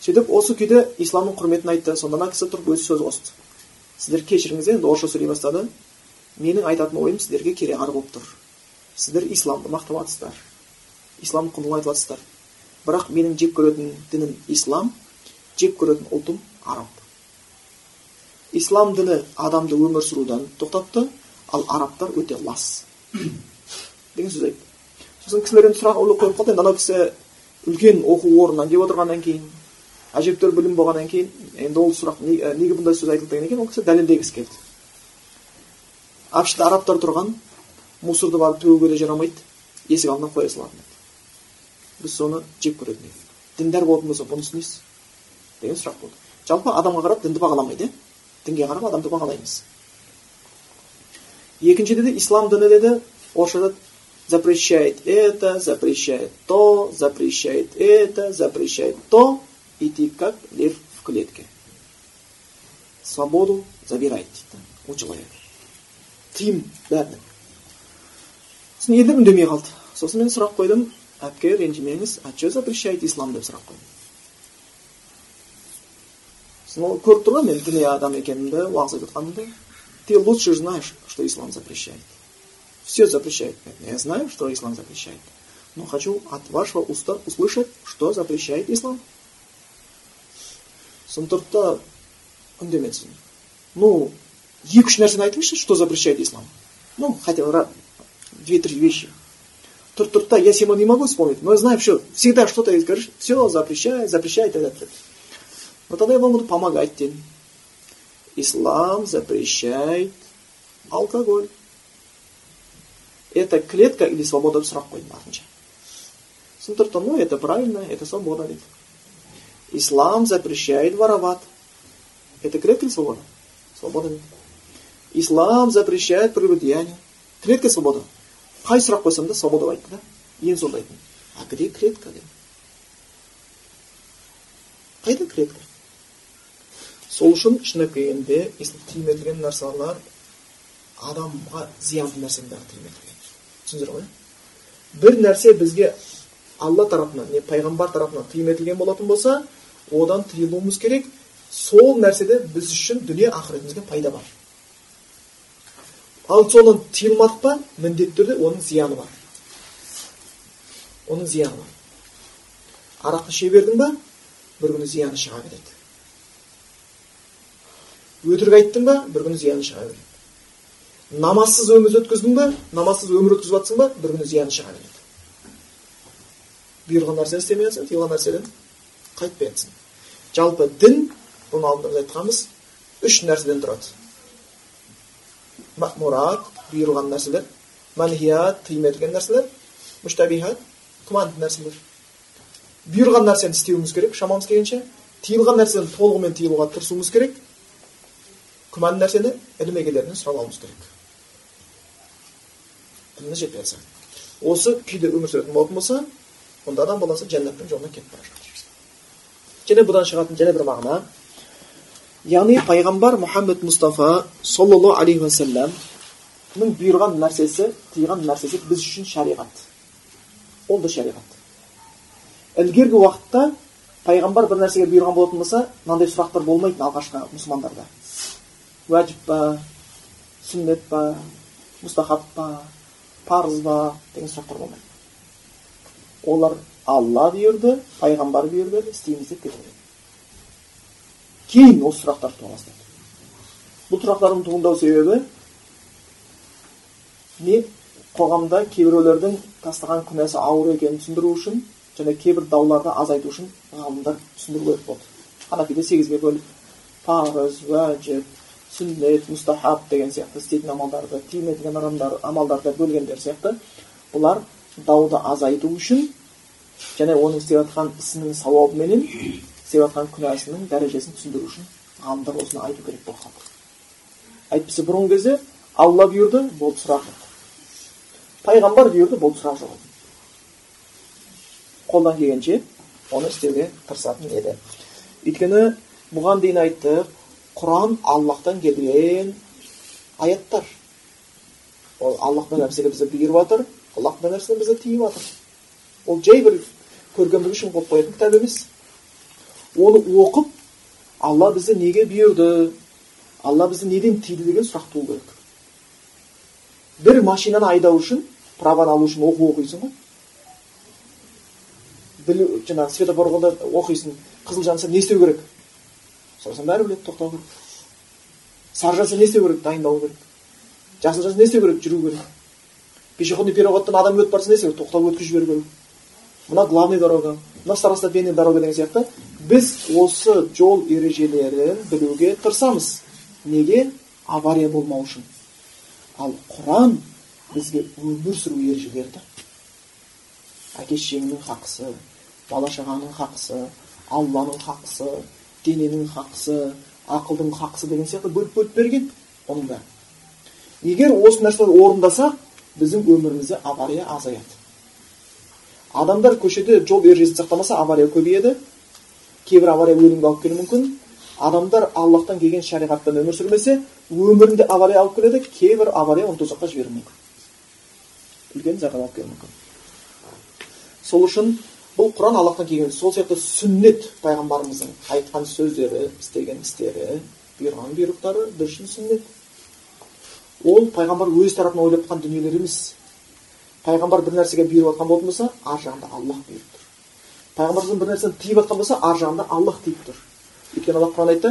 сөйтіп осы күйде исламның құрметін айтты. Сонда ана кісі тұрып өзі сөз қосты. Сіздер кешіріңіздер енді орысша сөйлей бастады. Менің айтатын ойым сіздерге кереғар болып тұр. Сіздер исламды мақтап жатсыздар ислам құндылығын айтып жатсыздар бірақ менің жек көретін дінім ислам жек көретін ұлтым араб. Ислам діні адамды өмір сүруден тоқтатты ал арабтар өте лас. Деген сөз айтты сосын кісілер енді сұрақ қойып қалды. Енді анау кісі үлкен оқу орнынан келіп отырғаннан кейін әжептәуір білім болғаннан кейін енді ол сұрақ неге бұндай сөз айтылды деген екен? Ол кісі дәлелдегісі келді. Ішінде арабтар тұрған мусорды барып төгуге де жарамайды есік алдына қоя салатын еді біз соны жек көретін едік діндар болатын болса бұны түсінесіз деген сұрақ болды жалпы адамға қарап дінді бағаламайды иә дінге қарап адамды бағалаймыз екіншіде де ислам діні деді орысшада запрещает это запрещает то запрещает это запрещает то идти как лев в клетке свободу забирает дейді у человека тыйым бәріне сосын елдер үндемей қалды сосын мен сұрақ қойдым әпке ренжімеңіз а че запрещает ислам деп сұрақ қойдым сосын ол көріп тұр ғой мен діни адам екенімді уағыз айтып жатқанымды ты лучше знаешь что ислам запрещает все запрещает я знаю что ислам запрещает но хочу от вашего уста услышать что запрещает ислам сосын тұрды да үндемеді ну екі үш нәрсені айтыңызшы что запрещает ислам ну хотя бы две три вещи тұрды тұрды да я сегодня не могу вспомнить но я знаю все всегда что то говоришь все запрещает запрещает это Но тогда я вам буду помогать тем. Ислам запрещает алкоголь. Это клетка или свобода сұрақ қойдым артынша сосын тұрды ну это правильно это свобода деді ислам запрещает воровать это клетка или свобода свобода деді ислам запрещает прелюбодеяние. Клетка свобода. Қай сұрақ қойсам да свобода айтты да? Ең соңында айттым а где клетка деді қайда клетка. Сол үшін шындап келгенде тиім нәрселер адамға зиянды нәрсенің бәрі тыйым етілген түсіндіңіздер ғой? Бір нәрсе бізге алла тарапынан не пайғамбар тарапынан тыйым етілген болатын болса одан тыйылуымыз керек. Сол нәрседе біз үшін дүние ақыретімізге пайда бар. Ал содан тыйылмадық па? Міндетті түрде оның зияны бар. Оның зияны бар. Арақты іше бердің ба? Бір күні зияны шыға береді. Өтірік айттың ба? Бір күні зияны шыға береді. Намазсыз өмір өткіздің ба? Намазсыз өмір өткізіп жатсың ба? Бір күні зияны шыға береді. Бұйырған нәрсені істемей жатсың тыйылған нәрседен қайтпай жатсың. Жалпы дін бұны алдында біз айтқанбыз үш нәрседен тұрады. Махмурат бұйырылған нәрселер манхият тыйым етілген нәрселер мүштабихат күмәнді нәрселер бұйырған нәрсені істеуіміз керек шамамыз келгенше тыйылған нәрседен толығымен тыйылуға тырысуымыз керек күмәнді нәрсені ілім егелерінен сұрап алуымыз керек осы күйде өмір сүретін болатын болса онда адам баласы жәннаттың жолына кетіп бара жатыр және бұдан шығатын және бір мағына яғни пайғамбар мұхаммед мұстафа саллаллаху алейхи уассаламның бұйырған нәрсесі тыйған нәрсесі біз үшін шариғат ол да шариғат ілгергі уақытта пайғамбар бір нәрсеге бұйырған болатын болса мынандай сұрақтар болмайтын алғашқы мұсылмандарда уәжіп па сүннет па мұстахаб па парыз ба деген сұрақтар болмайды олар алла бұйырды пайғамбар бұйырды істейміз деп кете береді кейін осы сұрақтар туа бастайды бұл сұрақтардың туындау себебі не қоғамда кейбіреулердің тастаған күнәсі ауыр екенін түсіндіру үшін және кейбір дауларды азайту үшін ғалымдар түсіндіру керек болды ханафиде сегізге бөліп парыз уәжіп сүннет мұстахаб деген сияқты істейтін амалдарды етілген адамдар амалдарды бөлгендер сияқты бұлар дауды азайту үшін және оның істеп жатқан ісінің сауабыменен істеп жатқан күнәсінің дәрежесін түсіндіру үшін ғалымдар осыны айту керек қалды әйтпесе бұрынғы кезде алла бұйырды болды сұрақ жоқ пайғамбар бұйырды болды сұрақ жоқ қолдан келгенше оны істеуге тырысатын еді өйткені бұған дейін айттық құран аллахтан келген аяттар ол аллах бір нәрсеге бізді бұйырып жатыр аллах бір нәрсені бізді тыйып жатыр ол жай бір көргенбіз үшін қойып қоятын кітап емес оны оқып алла бізді неге бұйырды алла бізді неден тыйды деген сұрақ туу керек бір машинаны айдау үшін праваны алу үшін оқу оқисың ғой білу жаңағы светофорда оқисың қызыл жанса не істеу керек сұрасаң бәрі біледі тоқтау керек сары жанса не істеу керек дайындалу керек жасыл жанса не істеу керек жүру керек пешеходный переходтан адам өтіп бара жатса не істеу керек тоқтап өткізіп жіберу керек мына главный дорога мына второстепенный дорога деген сияқты. Біз осы жол ережелерін білуге тырысамыз. Неге? Авария болмау үшін. Ал құран бізге өмір сүру ережелері да әке шешеңнің хақысы бала шағаның хақысы алланың хақысы дененің хақысы ақылдың хақысы деген сияқты бөліп бөліп берген оның бәрі егер осы нәрселерді орындасақ біздің өмірімізде авария азаяды. Адамдар көшеде жол ережесін сақтамаса авария көбейеді. Кейбір авария өлімге алып келуі мүмкін. Адамдар аллахтан келген шариғаттан өмір сүрмесе өмірінде авария алып келеді кейбір авария оны тозаққа жіберуі мүмкін. Үлкен зардап алып келуі мүмкін. Сол үшін бұл құран аллахтан келген сол сияқты сүннет пайғамбарымыздың айтқан сөздері істеген істері бұйырған бұйрықтары біз үшін сүннет. Ол пайғамбар өз тарапынан ойлап жатқан дүниелер емес. Пайғамбар бір нәрсеге бұйырып жатқан болатын болса ар жағында аллах бұйырып тұр пайғамбар бір нәрсені тыйып жатқан болса ар жағында аллах тыйып тұр өйткені аллах құран айтты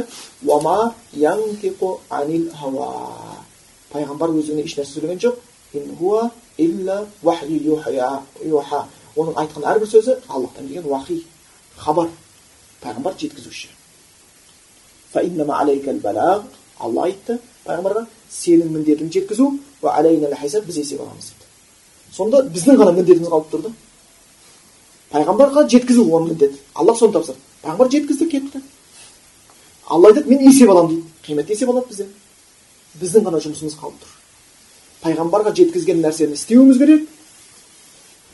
пайғамбар өзіне еш нәрсе сөйлеген жоқ оның айтқан әрбір сөзі аллахтан келген уахи хабар пайғамбар жеткізуші алла айтты пайғамбарға сенің міндетің жеткізу біз есеп аламыз сонда біздің ғана міндетіміз қалып тұр да. Пайғамбарға жеткізу оның міндеті аллах соны тапсырды пайғамбар жеткізді кетті. Алла айтады мен есеп аламын дейді. Қияметте есеп алады бізден біздің ғана жұмысымыз қалып тұр. Пайғамбарға жеткізген нәрсені істеуіміз керек.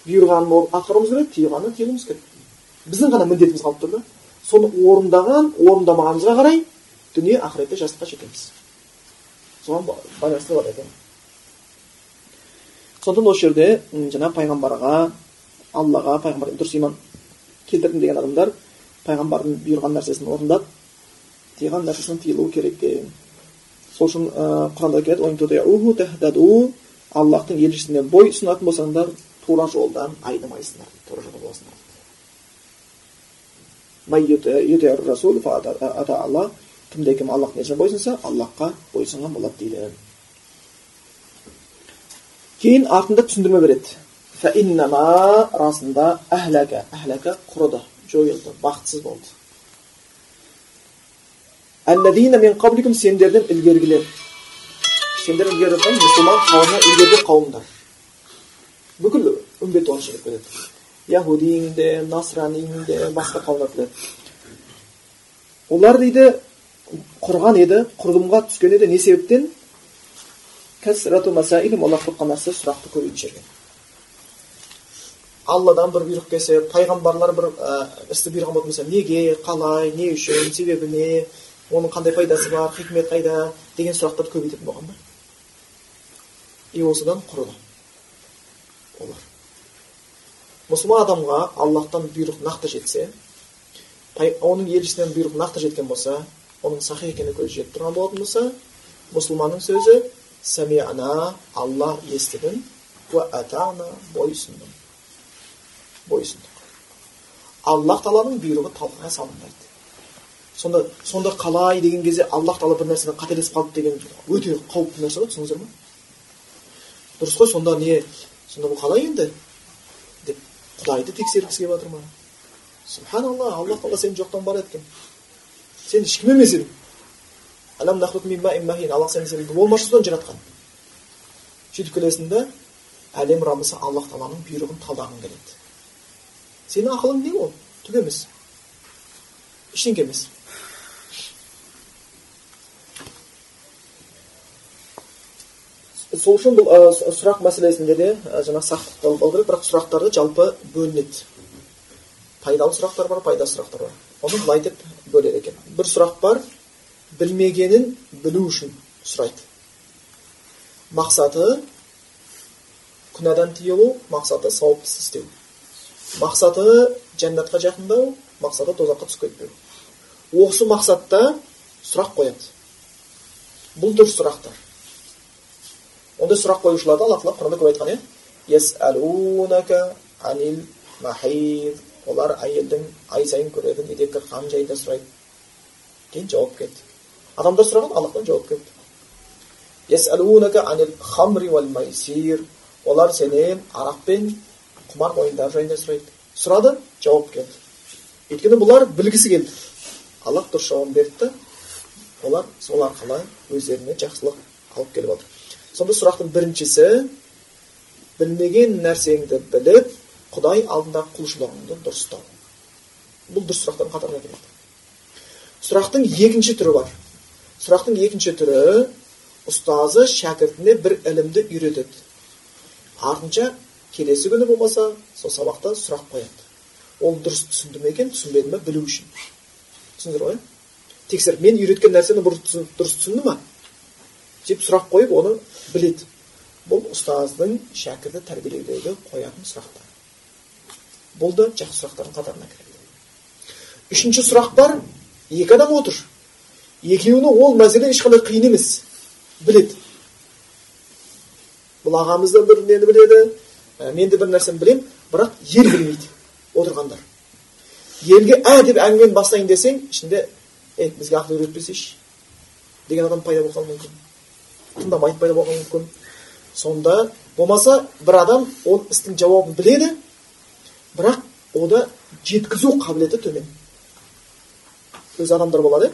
Бұйырғанын атқаруымыз керек тыйғанын тыюымыз керек. Біздің ғана міндетіміз қалып тұр да. Соны орындаған орындамағанымызға қарай дүние ақыретте жастыққа жетеміз. Соған байланысты бар екен. Сондықтан осы жерде жаңағы пайғамбарға аллаға пайғамбарға дұрыс иман келтірдім деген адамдар пайғамбардың бұйырған нәрсесін орындап тыйған нәрсесінен тыйылу керек екен сол үшін құранда келеді аллахтың елшісіне бой ұсынатын болсаңдар тура жолдан айнымайсыңдар тура жолда боласыңдар кімде кім аллахтың елшісіне бойсұнса аллахқа бойсұнған болады дейді кейін артында түсіндірме береді расында әхләка әхләка құрыды жойылды бақытсыз болды әлләдина мен қабликум сендерден ілгергілер сендер ілгері мұсылман қауымы ілгергі қауымдар бүкіл үмбет оған шығып кетеді яхудиң де насраниң де басқа қауымдар кіреді олар дейді құрған еді құрдымға түскен еді не себептен нәрсе сұрақты көбейтіп жіберген алладан бір бұйрық келсе пайғамбарлар бір істі бұйырған болатын болса неге қалай не үшін себебі не оның қандай пайдасы бар хикмет қайда деген сұрақтарды көбейтетін болған да и осыдан құрыды олар мұсылман адамға аллахтан бұйрық нақты жетсе оның елшісінен бұйрық нақты жеткен болса оның сахи екеніне көзі жетіп тұрған болатын болса мұсылманның сөзі сәмиана алла естідім атана бойсұндым бойсұндық аллах тағаланың бұйрығы талқыға салынбайды сонда сонда қалай деген кезде аллах тағала бір нәрседен қателесіп қалды деген өте қауіпті нәрсе ғой түсіндіңіздер ма дұрыс қой сонда не сонда бұл қалай енді деп құдайды тексергісі келіп жатыр ма субханалла аллах тағала сені жоқтан бар еткен сен ешкім емес едің аллах сені судан жаратқан сөйтіп келесің да әлем раббысы аллах тағаланың бұйрығын талдағың келеді. Сенің ақылың не ол? Түк емес. Ештеңке емес. Сол үшін бұл ә, сұрақ мәселесінде де ә, жаңағы сақтық болу керек бірақ сұрақтарды жалпы бөлінеді. Пайдалы сұрақтар бар пайдасыз сұрақтар бар. Оны былай деп бөледі екен. Бір сұрақ бар. Білмегенін білу үшін сұрайды мақсаты күнәдан тыйылу мақсаты сауапты іс істеу мақсаты жәннатқа жақындау мақсаты тозаққа түсіп кетпеу осы мақсатта сұрақ қояды бұл дұрыс сұрақтар ондай сұрақ қоюшыларды алла тағала құранда көп айтқан иә олар әйелдің ай сайын көретін етеккі қан жайында сұрайды кейін жауап келді адамдар сұраған аллахтан жауап келді олар сенен арақ пен құмар ойындар жайында сұрайды сұрады жауап келді өйткені бұлар білгісі келді аллах дұрыс жауабын берді да олар сол арқылы өздеріне жақсылық алып келіп отыр сонда сұрақтың біріншісі білмеген нәрсеңді біліп құдай алдында құлшылығыңды дұрыстау бұл дұрыс сұрақтардың қатарына кіреді сұрақтың екінші түрі бар сұрақтың екінші түрі ұстазы шәкіртіне бір ілімді үйретеді артынша келесі күні болмаса сол сабақта сұрақ қояды ол дұрыс түсінді ме екен түсінбеді ме білу үшін түсіндіңіздер ғой тексеріп мен үйреткен нәрсені дұрыс түсінді ма деп сұрақ қойып оны біледі бұл ұстаздың шәкірті тәрбиелеудегі қоятын сұрақтар бұл да жақсы сұрақтардың қатарына кіреді үшінші сұрақ бар екі адам отыр екеуіне ол мәселе ешқандай қиын емес біледі бұл ағамыз да бір нені біледі ә, мен де бір нәрсені білемін бірақ ел білмейді отырғандар елге ә деп әңгімені бастайын десең ішінде ей бізге ақыл үйретпесейші деген адам пайда болып қалуы мүмкін тыңдамайды пайда болуы мүмкін сонда болмаса бір адам ол істің жауабын біледі бірақ ода жеткізу қабілеті төмен өзі адамдар болады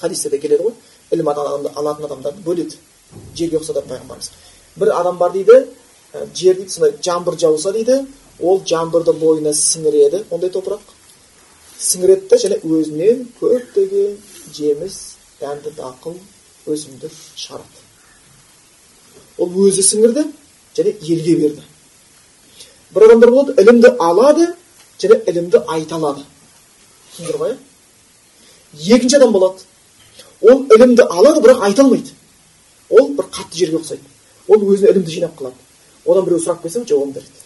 хадисте де келеді ғой ілім алатын адамдарды бөледі жерге ұқсатады пайғамбарымыз бір адам бар дейді жер дейді сондай жаңбыр жауса дейді ол жаңбырды бойына сіңіреді ондай топырақ сіңіреді да және өзінен көптеген жеміс дәнді дақыл өсімдік шығарады ол өзі сіңірді және елге берді бір адамдар болады ілімді алады және ілімді айта алады түсіндіңдер ғой екінші адам болады ол ілімді алады бірақ айта алмайды. Ол бір қатты жерге ұқсайды. Ол өзіне ілімді жинап қалады одан біреу сұрақ келсе жауабын береді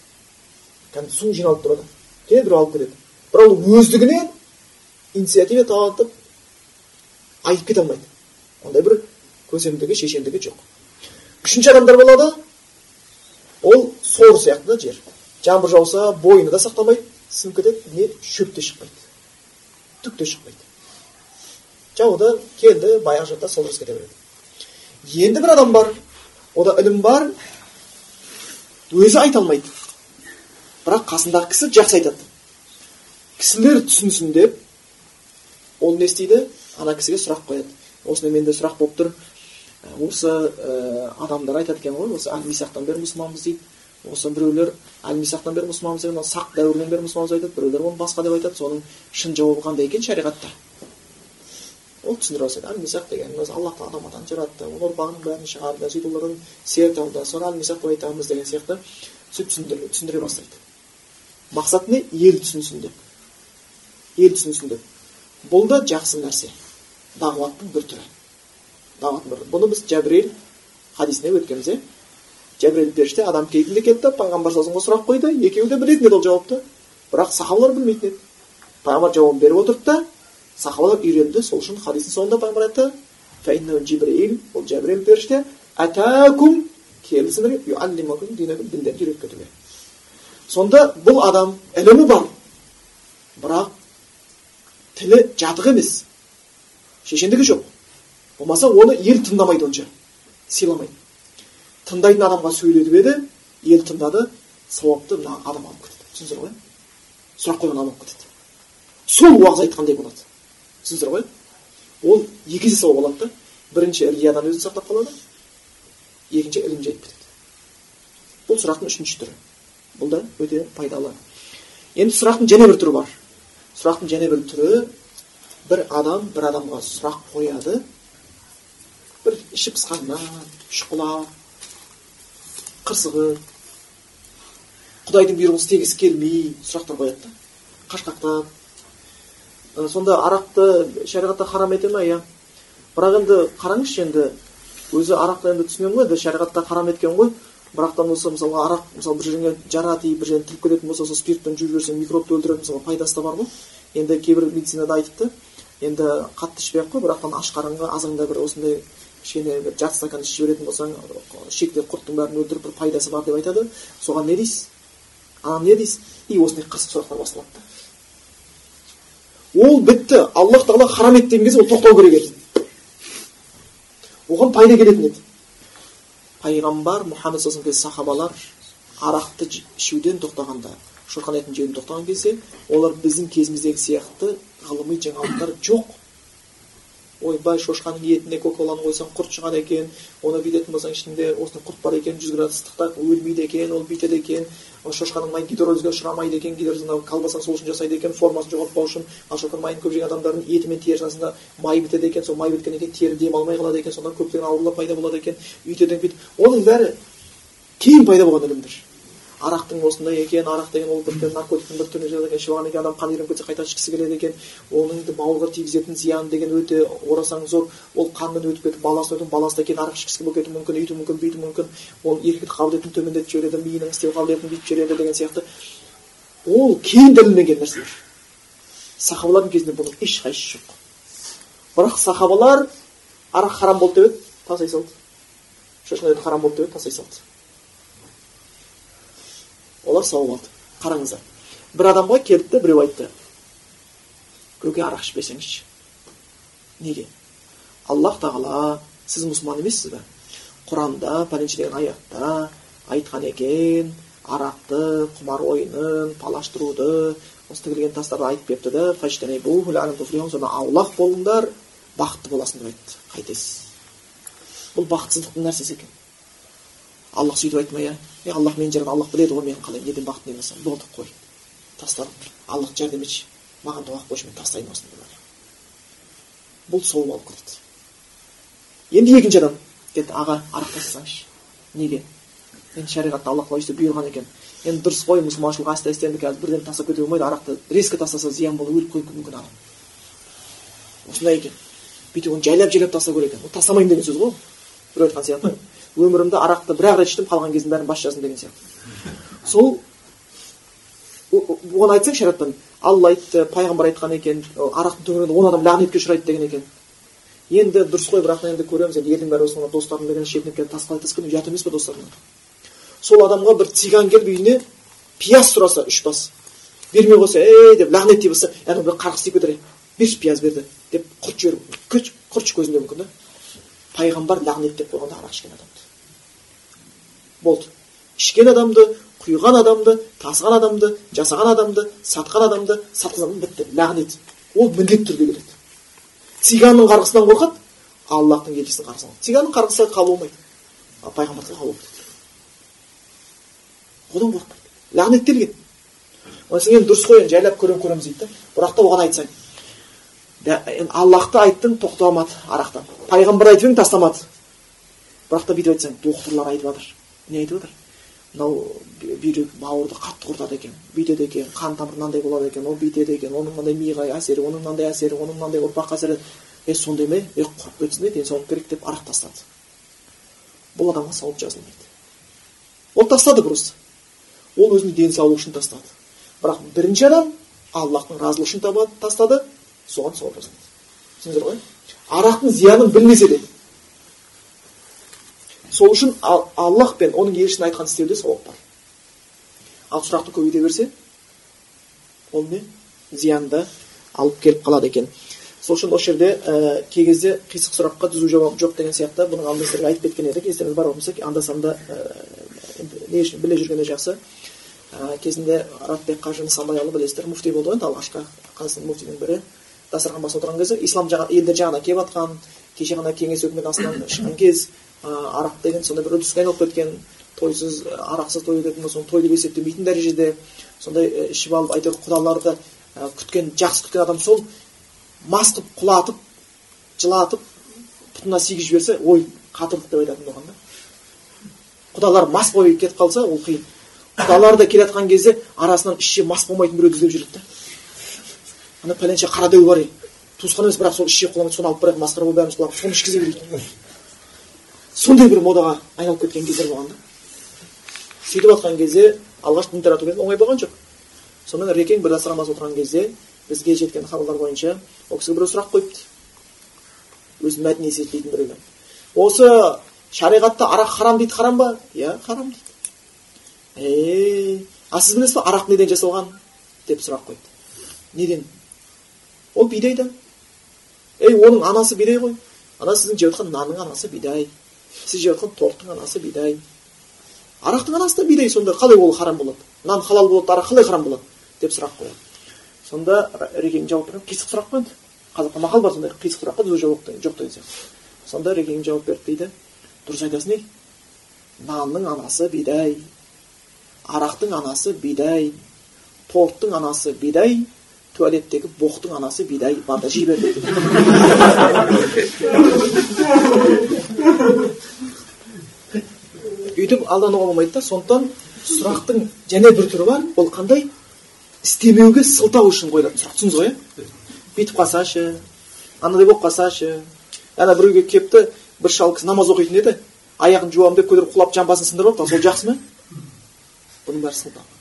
кәдімгі су жиналып тұрады келеді біреу алып кетеді бірақ ол өздігінен инициатива танытып айтып кете алмайды. Ондай бір көсемдігі шешендігі жоқ. Үшінші адамдар болады. Ол сор сияқты да жер. Жаңбыр жауса бойына да сақтамайды. Сынып кетеді не? Шөп те шықпайды. Түк те шықпайды. Жауды келді баяғы жатта солдырыс кете береді енді бір адам бар ода ілім бар өзі айта алмайды бірақ қасындағы кісі жақсы айтады кісілер түсінсін деп ол не істейді ана кісіге сұрақ қояды осындай менде сұрақ болып тұр осы ә, адамдар айтады екен ғой осы әл мисақтан бері мұсылманбыз дейді осы біреулер әл мисақтан бері мұсылманбыз деген сақ дәуірінен бері мұсылманбыз айтады біреулер оны басқа деп айтады соның шын жауабы қандай екен шариғатта ол түсіндіре бастайды әл мисақ деген өзі алла тағала адам жаратты оның ұрпағының бәрін шығарды сөйтіп олардан серт алды соны әл мисақ деп айтамыз деген сияқты сөйтіп түсіндіре бастайды мақсат не ел түсінсін деп ел түсінсін деп бұл да жақсы нәрсе дағуаттың бір түрі дағуаттың бір бұны біз жәбірел хадисінде өткенбіз иә жәбірел періште адам кейпінде келді да пайғамбар саллаллаху сұрақ қойды екеуі де білетін еді ол жауапты бірақ сахабалар білмейтін еді пайғамбар жауабын беріп отырды да сахабалар үйренді сол үшін хадистің соңында пайғамбар айтты жибрил ол жәбірел періште атакум келді сіздерге үйретіп кетуге сонда бұл адам ілімі бар бірақ тілі жатық емес шешендігі жоқ болмаса оны ел тыңдамайды онша сыйламайды тыңдайтын адамға сөйлетіп еді ел тыңдады сауапты мына адам алып кетеді түсіндіңіздер ғой сұрақ қойған адам алып кетеді сол уағыз айтқандай болады түсіндіңіздер ғой ол екі есе сауап алады да. Бірінші риядан өзін сақтап қалады. Екінші ілім жетіп кетеді. Бұл сұрақтың үшінші түрі. Бұл да өте пайдалы. Енді сұрақтың және бір түрі бар. Сұрақтың және бір түрі бір адам бір адамға сұрақ қояды. Бір іші пысқаннан шұқылап қырсығып құдайдың бұйрығын істегісі келмей сұрақтар қояды да. Қашқақтап сонда арақты шариғатта харам ете ма иә? Бірақ енді қараңызшы енді өзі арақты енді түсінемін ғой енді шариғатта харам еткен ғой. Бірақтан осы мысалға арақ мысалы бір жеріңе жара тиіп бір жерін тіліп кететін болса сол спиртпен жуып жіберсең микробты өлтіретін мысалы пайдасы да бар ғой. Енді кейбір медицинада айтыпты. Енді қатты ішпей ақ қой бірақтан аш қарынға азанда бір осындай кішкене бір жарты стакан ішіп жіберетін болсаң ішектегі құрттың бәрін өлтіріп бір пайдасы бар деп айтады. Соған не дейсіз? Анан не дейсіз? И осындай қырсық сұрақтар басталады. да ол бітті аллах тағала харам етті деген кезде ол тоқтау керек еді. Оған пайда келетін еді. Пайғамбар мұхаммед саллаллаху сахабалар арақты ішуден тоқтағанда шошқан етін жеуден тоқтаған кезде олар біздің кезіміздегі сияқты ғылыми жаңалықтар жоқ ойбай шошқаның етіне кока коланы қойсаң құрт шығады екен оны бүйтетін болсаң ішінде осындай құрт бар екен жүз градус ыстықта өлмейді екен ол бүйтеді екен. Шошқаның майы гидролизге ұшырамайды екен гидролиз колбасаны сол жасайды екен формасын жоғалтпау үшін. Ал шошқаның майын көп жеген адамдардың еті мен терісінің арасында май бітеді екен сол май біткеннен кейін тері демалмай қалады екен содан көптеген аурулар пайда болады екен. Үйтеді бүйтеді оның бәрі кейін пайда болған ілімдер. Арақтың осындай екен арақ деген ол бір наркотиктің бір жатады екен ішіп алғаннан кейін адам қан үйреніп кетсе қайта ішкісі келеді екен оның бауырға тигізетін зияны деген өте орасан зор. Ол қанмен өтіп кетіп баласына өтіп баласы да кейін арақ ішкісі келіп кетуі мүмкін үйтуі мүмкін бүйтуі мүмкін. Ол еркіндік қабілетін төмендетіп жібереді миының істеу қабілетін бүйтіп жібереді деген сияқты. Ол кейін дәлелденген нәрселер сахабалардың кезінде бұның ешқайсысы жоқ. Бірақ сахабалар арақ харам болды деп еді тастай салды. Ет харам болды деп еді тастай салды. Олар сауап алды қараңыздар. Бір адамға келді де біреу айтты. Көке арақ ішпесеңізші неге? Аллах тағала сіз мұсылман емессіз бе? Құранда пәленше деген аятта айтқан екен арақты құмар ойынын палаштыруды осы тігілген тастарды айтып беріпті да аулақ болыңдар бақытты боласың деп айтты. Қайтесіз. Бұл бақытсыздықтың нәрсесі екен? Аллах сөйтіп айтты ма иә е аллах мені жаратқан аллах біледі ғой мен қалай неден бақытты болсам болды қой тастадым аллах жәрдем етші маған дұға қойшы мен тастаймын осыны бұл сол алып кетеді енді екінші адам келді аға арақ тастасаңызшы неге енді шариғатта алла тағала бұйырған екен енді дұрыс қой мұсылманшылық асты асты енді қазір бірден тастап кете болмайды арақты резко тастаса зиян болып өліп қалуы мүмкін адам осындай екен бүйтіп оны жайлап жайлап тастау керек екен ол тастамаймын деген сөз ғой біреу айтқан сияқты өмірімде арақты бір ақ рет іштім қалған кездің бәрін бас жаздым деген сияқты. Сол оны айтсаң шариғаттан алла айтты пайғамбар айтқан екен арақтың төңірегінде он адам лағнетке ұшырайды деген екен. Енді дұрыс қой бірақ енді көреміз енді елдің бәрі осыған достарым деген шетінеп келіп тас қалай тас ұят емес па достарынан сол адамға бір циган келіп үйіне пияз сұраса үш бас. Бермей қойса ей! деп лағнеттей бастаса яғни бір қарғыс тиіп кетер берші пияз берді деп құрт жіберіп құртшы көзінде мүмкін да. Пайғамбар лағнеттеп қойған арақ ішкен адамды. Болды. Ішкен адамды құйған адамды тасыған адамды жасаған адамды сатқан адамды адамды бітті. Лағнет. Ол міндетті түрде келеді циганның қарғысынан қорқады. Аллахтың елшісінің қарғысынан. Циганның қарғысы қабыл болмайды. Ал пайғамбардікі қабыл болады одан қорықпайды. Лағнеттелген онан соң енді дұрыс қой енді жайлап көремін көреміз дейді да бірақ та оған айтсаң аллахты айттың тоқтамады арақтан. Пайғамбар айтып едің тастамады. Бірақ та бүйтіп айтсаң докторлар айтып жатыр не айтып жатыр? Мынау бүйрек бауырды қатты құртады екен. Бүйтеді екен қан тамыры мынандай болады екен ол бүйтеді екен оның мынандай миға әсері оның мынандай әсері оның мынандай ұрпаққа әсері. Е сондай ма? Е құрып кетсін де денсаулық керек деп арақ тастады. Бұл адамға сауап жазылмайды. Ол тастады просто. Ол өзінің денсаулығы үшін тастады. Бірақ бірінші адам аллахтың разылығы үшін тастады. Соған сауап жазылады түсіндіңіздер ғой? Арақтың зиянын білмесе де. Сол үшін аллах пен оның елшісінің айтқан істеуде сауап бар. Ал сұрақты көбейте берсе ол не? Зиянды алып келіп қалады екен. Сол үшін осы жерде ә, кей кезде қисық сұраққа түзу жауап жоқ деген сияқты бұны алдында сіздерге айтып кеткен едік. Естеріңіз бар болса анда санда ә, не үшін біле жүргенде жақсы. Ә, кезінде ратбек қажы нысанбайұлы білесіздер муфти болды ғой енді алғашқы қазақстан муфтидің бірі. Дастархан басып отырған кезде ислам жағы елдер жағына келіп жатқан кеше ғана кеңес өкіметі астынан шыққан кез арақ деген сондай бір үрдіске айналып кеткен тойсыз арақсыз той өтетін болса той деп есептемейтін дәрежеде сондай ішіп алып әйтеуір құдаларды күткен жақсы күткен адам сол мас қылып құлатып жылатып пұтына сүйгізіп жіберсе ой қатырлық деп айтатын болған да. Құдалар мас болып кетіп қалса ол қиын. Құдалар да келе жатқан кезде арасынан ішше мас болмайтын біреуді іздеп жүреді да. Ана пәленше қара дәу бар ей. Туысқан емес бірақ сол ішке қоламайды соны алып барайық масқара болып бәріміз құлап соны ішкізе берейік. Сондай бір модаға айналып кеткен кездер болған да. Сөйтіп жатқан кезде алғаш дін тарату оңай болған жоқ. Сонымен рекең бір намаз отырған кезде бізге жеткен хабарлар бойынша ол кісіге біреу сұрақ қойыпты. Өзі мәдениет етпейтін біреулер осы шариғатта арақ харам дейді харам ба? Иә харам дейді. Е а сіз білесіз ба арақ неден жасалған? деп сұрақ қойды неден? Ол бидайдан ей оның анасы бидай ғой ана сіздің жеп жатқан нанның анасы бидай сіз жеп жатқан торттың анасы бидай арақтың анасы да бидай сонда қалай ол харам болады нан халал болады арақ қалай харам болады деп сұрақ қояды сонда рекең жауап береді қисық сұрақ қой енді қазақта мақал бар сондай қисық сұраққа сөз жоқ деген сияқты сонда рекең жауап берді дейді дұрыс айтасың ей нанның анасы бидай арақтың анасы бидай торттың анасы бидай туалеттегі боқтың анасы бидай бар да жей бер дейді өйтіп алдануға болмайды да сондықтан сұрақтың және бір түрі бар ол қандай істемеуге сылтау үшін қойылатын сұрақ түсіндіңіз ғой иә бүйтіп қалсашы анадай болып қалсашы ана біреуге келіпті бір шал кісі намаз оқитын еді аяғын жуамын деп көтеріп құлап жамбасын сындырып алыпты сол жақсы ма бұның бәрі сылтау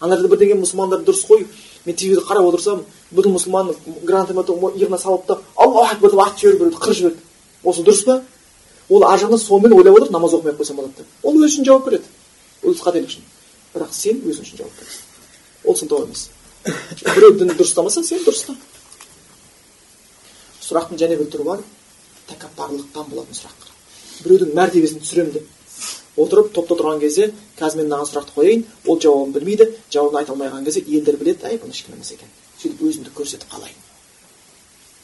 ана жерде бірдеңе мұсылмандар дұрыс қой. Мен телевизор қарап отырсам бүкіл мұсылман гранатомет иығына салып та аллаху акбар деп атып жіберіп біреуді қырып жіберді осы дұрыс па? Ол ар жағынан сонымен ойлап отыр намаз оқымай ақ қойсам болады деп. Ол өзі үшін жауап береді. Өз қателік үшін. Бірақ сен өзің үшін жауап бересің. Ол сылтау емес біреу дін дұрыстамаса сен дұрыста сұрақтың және бір түрі бар. Тәкаппарлықтан болатын сұрақ. Біреудің мәртебесін түсіремін деп. Отырып топта тұрған кезде қазір мен мынаған сұрақты қояйын ол жауабын білмейді жауабын айта алмай қалған кезде елдер біледі әй бұны ешкім емес екен сөйтіп өзімді көрсетіп қалайын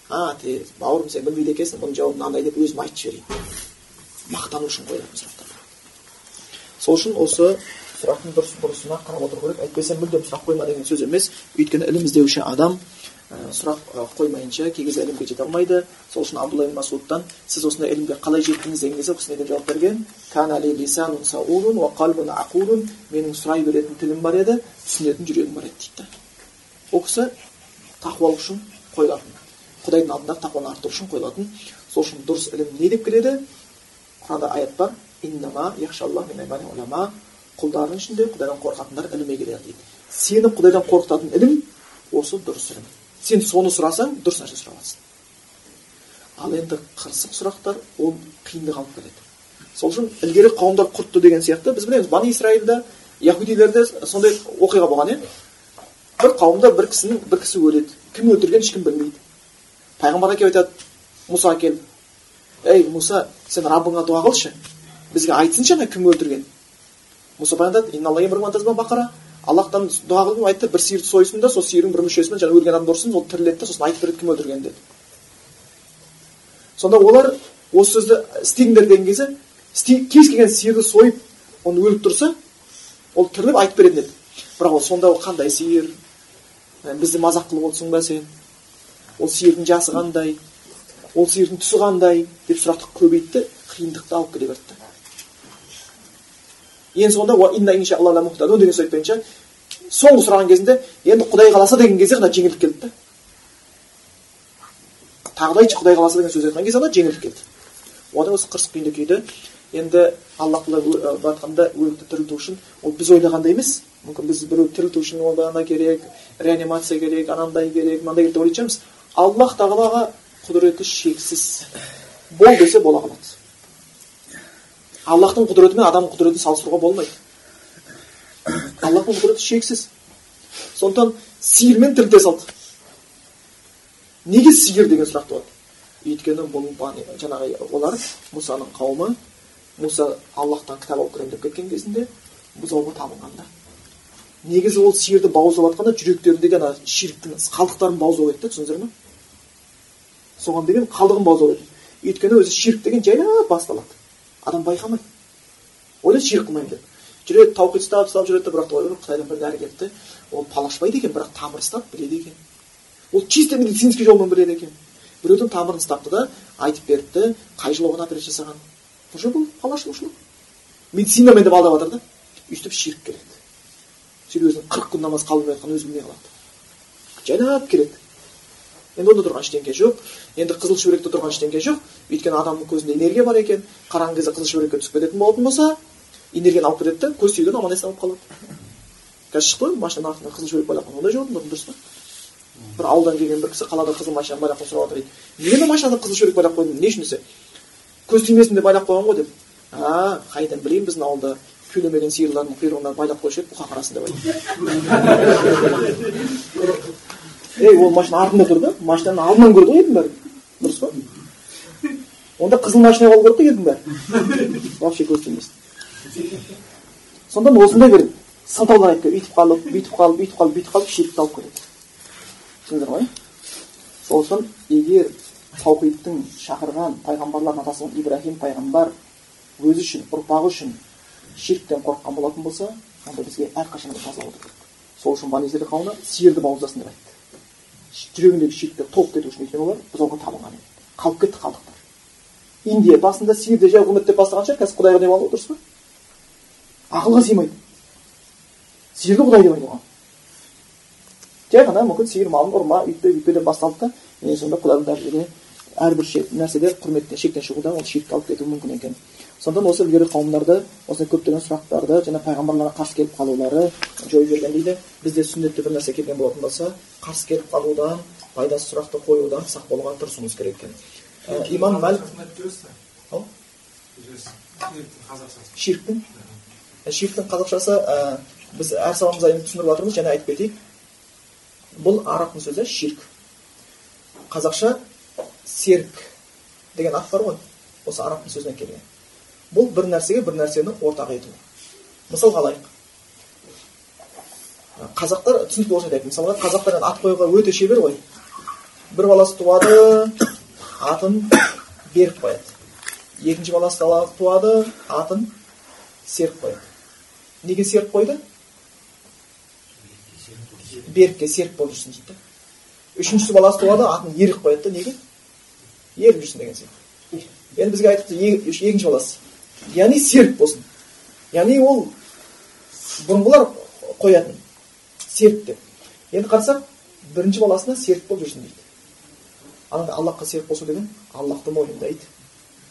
а тез бауырым сен білмейді екенсің бұның жауабы мынандай деп өзім айтып жіберейін мақтану үшін қойылатын сұрақтар сол үшін осы сұрақтың дұрыс бұрысына қарап отыру керек әйтпесе мүлдем сұрақ қойма деген сөз емес өйткені ілім іздеуші адам сұрақ қоймайынша кей кезде ілімге жете алмайды. Сол үшін абдулла ибн масудтан сіз осындай ілімге қалай жеттіңіз деген кезде не деп жауап берген. Менің сұрай беретін тілім бар еді түсінетін жүрегім бар еді дейді. Ол кісі тақуалық үшін қойылатын құдайдың алдындағы тақуаны арттыру үшін қойылатын. Сол үшін дұрыс ілім не деп келеді? Құранда аят бар. Құлдардың ішінде құдайдан қорқатындар ілімге келеді дейді. Сені құдайдан қорқытатын ілім осы дұрыс ілім. Сен соны сұрасаң дұрыс нәрсе сұрап ал енді қырсық сұрақтар ол қиындық алып келеді. Сол үшін ілгері қауымдар құртты деген сияқты біз білеміз бани исраильда яхудилерде сондай оқиға болған иә бір қауымда бір кісінің бір кісі өледі. Кім өлтіргенін ешкім білмейді. Пайғамбар келіп айтады мұса келді ей мұса сен раббыңа дұға қылшы. Бізге айтсыншы ана кім өлтірген мұса айтады бақара аллахтан дұға қылдым айтты бір сиырды сойсын да сол сиырдың бір мүшесімен жаңағы өлген адамды ұрсын ол тіріледі да сосын айтып береді кім өлтіргенін деді. Сонда олар осы сөзді істеңдер деген кезде кез келген сиырды сойып оны өліп тұрса ол тіріліп айтып беретін еді. Бірақ ол сонда ол қандай сиыр? Бізді мазақ қылып отырсың ба сен? Ол сиырдың жасы қандай? Ол сиырдың түсі қандай? деп сұрақты көбейтті қиындықты алып келе берді. Ең соңында деген сөз бойынша соңғы сұраған кезінде енді құдай қаласа деген кезде ғана жеңілдік келді да тағы да айтшы құдай қаласа деген сөз айтқан кезде ғана жеңілдік келді одан осы қырсық күйінде күйді енді аллах былай айтқанда өлікті тірілту үшін ол біз ойлағандай емес мүмкін біз біреуді тірілту үшін онда ана керек реанимация керек анандай керек мынандай керек деп ойлайтын шығармыз аллах тағалаға құдіреті шексіз бол десе бола қалады аллахтың құдіреті мен адамның құдіретін салыстыруға болмайды. Аллахтың құдіреті шексіз. Сондықтан сиырмен тірілте салды неге сиыр деген сұрақ туады? Өйткені бұл жаңағы олар мұсаның қауымы мұса аллахтан кітап алып кіремін деп кеткен кезінде бұзауға табынған да негізі ол сиырды бауыздап жатқанда жүректеріндегі ана ширктің қалдықтарын бауыздау еді да түсіндіңіздер ма соған деген қалдығын бауыздау еді өйткені өзі ширк деген жайлап басталады. Адам байқамайды ойлайды ширк қылмаймын деп жүреді таухид ұстап ұстап жүреді бірақ та ойлайды қытайдан бір дәрі келіпті ол палашпайды екен бірақ тамыр ұстап біледі екен ол чисто медицинский жолмен біледі екен біреудің тамырын ұстапты да айтып беріпті қай жылы оған операция жасаған уже бұл палашылық медицинамен деп алдап жатыр да өйстіп ширк келеді сөйтіп өзінің қырық күн намаз қалдырмай жатқанын өзі білмей қалады жайнап келеді енді онда тұрған ештеңке жоқ енді қызыл шүберекте тұрған ештеңке жоқ өйткені адамның көзінде энергия бар екен қараңғы кезде қызыл шүберекке түсіп кететін болатын болса энергияны алып кетеді да көз тиюден аман есен алып қалады қазір шықты ғой машинаның артына қызыл шүберек байлап ондай жоқ бұрын дұрыс па бір ауылдан келген бір кісі қалада қызыл машина байлап қойып сұрап жатыр дейді неге машинада қызыл шүберек байлап қойдың не үшін десе көз тимесін деп байлап қойған ғой деп а қайдан білейін біздің ауылда күйлемеген сиырлардың құйрығына байлап қойшы еді бұқа қарасын деп ей ол машина артында тұр да? Машинаның алдынан көрді ғой елдің бәрі дұрыс па? Онда қызыл машина болу керек қой елдің бәрі вообще көз тимесін сондықтан осындай бір сылтаулар айтып өйтіп қалып бүйтіп қалып бүйтіп қалып бүйтіп қалып ширкті алып келеді түсіндіңдер ғой? Сол үшін егер таухидтың шақырған пайғамбарлардың атасы ибраһим пайғамбар өзі үшін ұрпағы үшін ширктен қорыққан болатын болса онда бізге әрқашан таза отыру керек сол үшін бани израиль қауымы сиырды бауыздасын деп айтты. Жүрегіндегі ширктер толып кету үшін өйткені олар бұзауға табынған еді қалып кетті қалдықтар индия басында сиырды жай құрметтеп бастаған шығар қазір құдайға деп алды дұрыс па ақылға сыймайды сиырды құдай деп айтылған жай ғана мүмкін сиыр малын ұрма үйтпе бүйтпе деп басталды да мен сонда құдайдың дәрежеде әрбір нәрседе құрметтен шектен шығуда ол ширкке алып кетуі мүмкін екен сондықтан осы ілгері қауымдарды осындай көптеген сұрақтарды және пайғамбарларға қарсы келіп қалулары жойып жіберген дейді бізде сүннетте бір нәрсе келген болатын болса қарсы келіп қалудан пайдасыз сұрақты қоюдан сақ болуға тырысуымыз керек екен имам мәлік ширктің ширктің қазақшасы біз әр сабағымызда енді түсіндіріп жатырмыз және айтып кетейік бұл арабтың сөзі ширк қазақша серік деген ат бар ғой осы арабтың сөзінен келген бұл бір нәрсеге бір нәрсені ортақ ету. Мысалға алайық қазақтар түсінікті орысша айтайық. Мысалға қазақтар ат қоюға өте шебер ғой. Бір баласы туады атын берік қояды. Екінші баласы туады атын серік қояды. Неге серік қойды? Берікке серік болып жүрсін дейді. Үшіншісі баласы туады атын ерік қояды да неге? Еріп жүрсін деген сияқты. Енді бізге айтыпты екінші баласы. Яғни серік болсын. Яғни ол бұрынғылар қоятын серік деп. Енді қарасақ бірінші баласына серік болып жүрсін дейді. Ана аллахқа серік қосу деген аллахты мойындайды.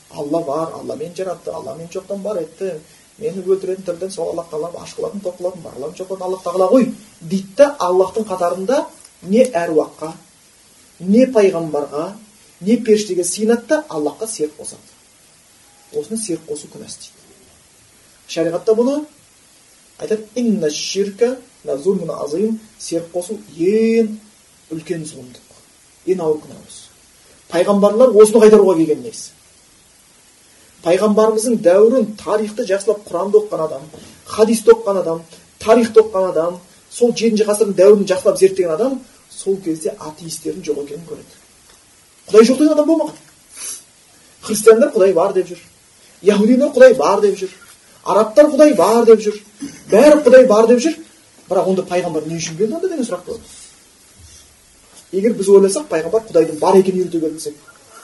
Алла бар алла мені жаратты алла мені жоқтан бар етті. Мені өлтіретін тіріден сол аллах тағала аш қылатын тоқ қылатын бар қылатын жоқ аллах тағала ғой. Дейді да аллахтың қатарында не әруаққа не пайғамбарға не періштеге сыйынады да аллахқа серік қосады осыны серік қосу күнәсі дейді шариғатта бұны айтады серік қосу ең үлкен зұлымдық ең ауыр күнә осы пайғамбарлар осыны қайтаруға келген негізі пайғамбарымыздың дәуірін тарихты жақсылап құранды оқыған адам хадисті оқыған адам тарихты оқыған адам сол жетінші ғасырдың дәуірін жақсылап зерттеген адам сол кезде атеистердің жоқ екенін көреді құдай жоқ деген адам болмаған христиандар құдай бар деп жүр яхудилер құдай бар деп жүр арабтар құдай бар деп жүр бәрі құдай бар деп жүр бірақ онда пайғамбар не үшін келді онда деген сұрақ болады егер біз ойласақ пайғамбар құдайдың бар екенін үйрете келді десек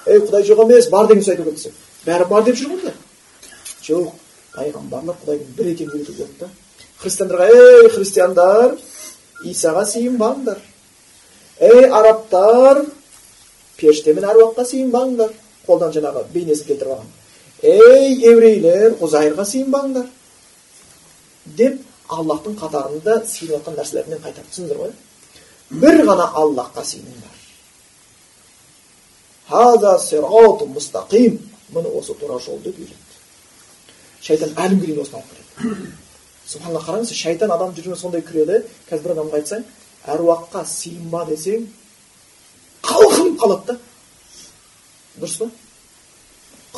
ей құдай жоқ емес бар деген сөз айту керек десек бәрі бар деп жүр ғой жоқ пайғамбарлар құдайдың бір екенін үйрету келді да христиандарға ей христиандар исаға сыйынбаңдар ей арабтар періште мен әруаққа сыйынбаңдар қолдан жаңағы бейнесін келтіріп алған ей еврейлер ұзайырға сыйынбаңдар деп аллахтың қатарында сыйынып жатқан нәрселермен қайтарып түсіндіңдер ғой бір ғана аллахқа сыйыныңдар міне осы тура жол деп үйретті шайтан әлі күнге дейін осыны алып келеді субханалла қараңыз шайтан адам жүрегіне сондай кіреді қазір бір адамға айтсаң әруаққа сыйынба десең қалқынып қалады да дұрыс па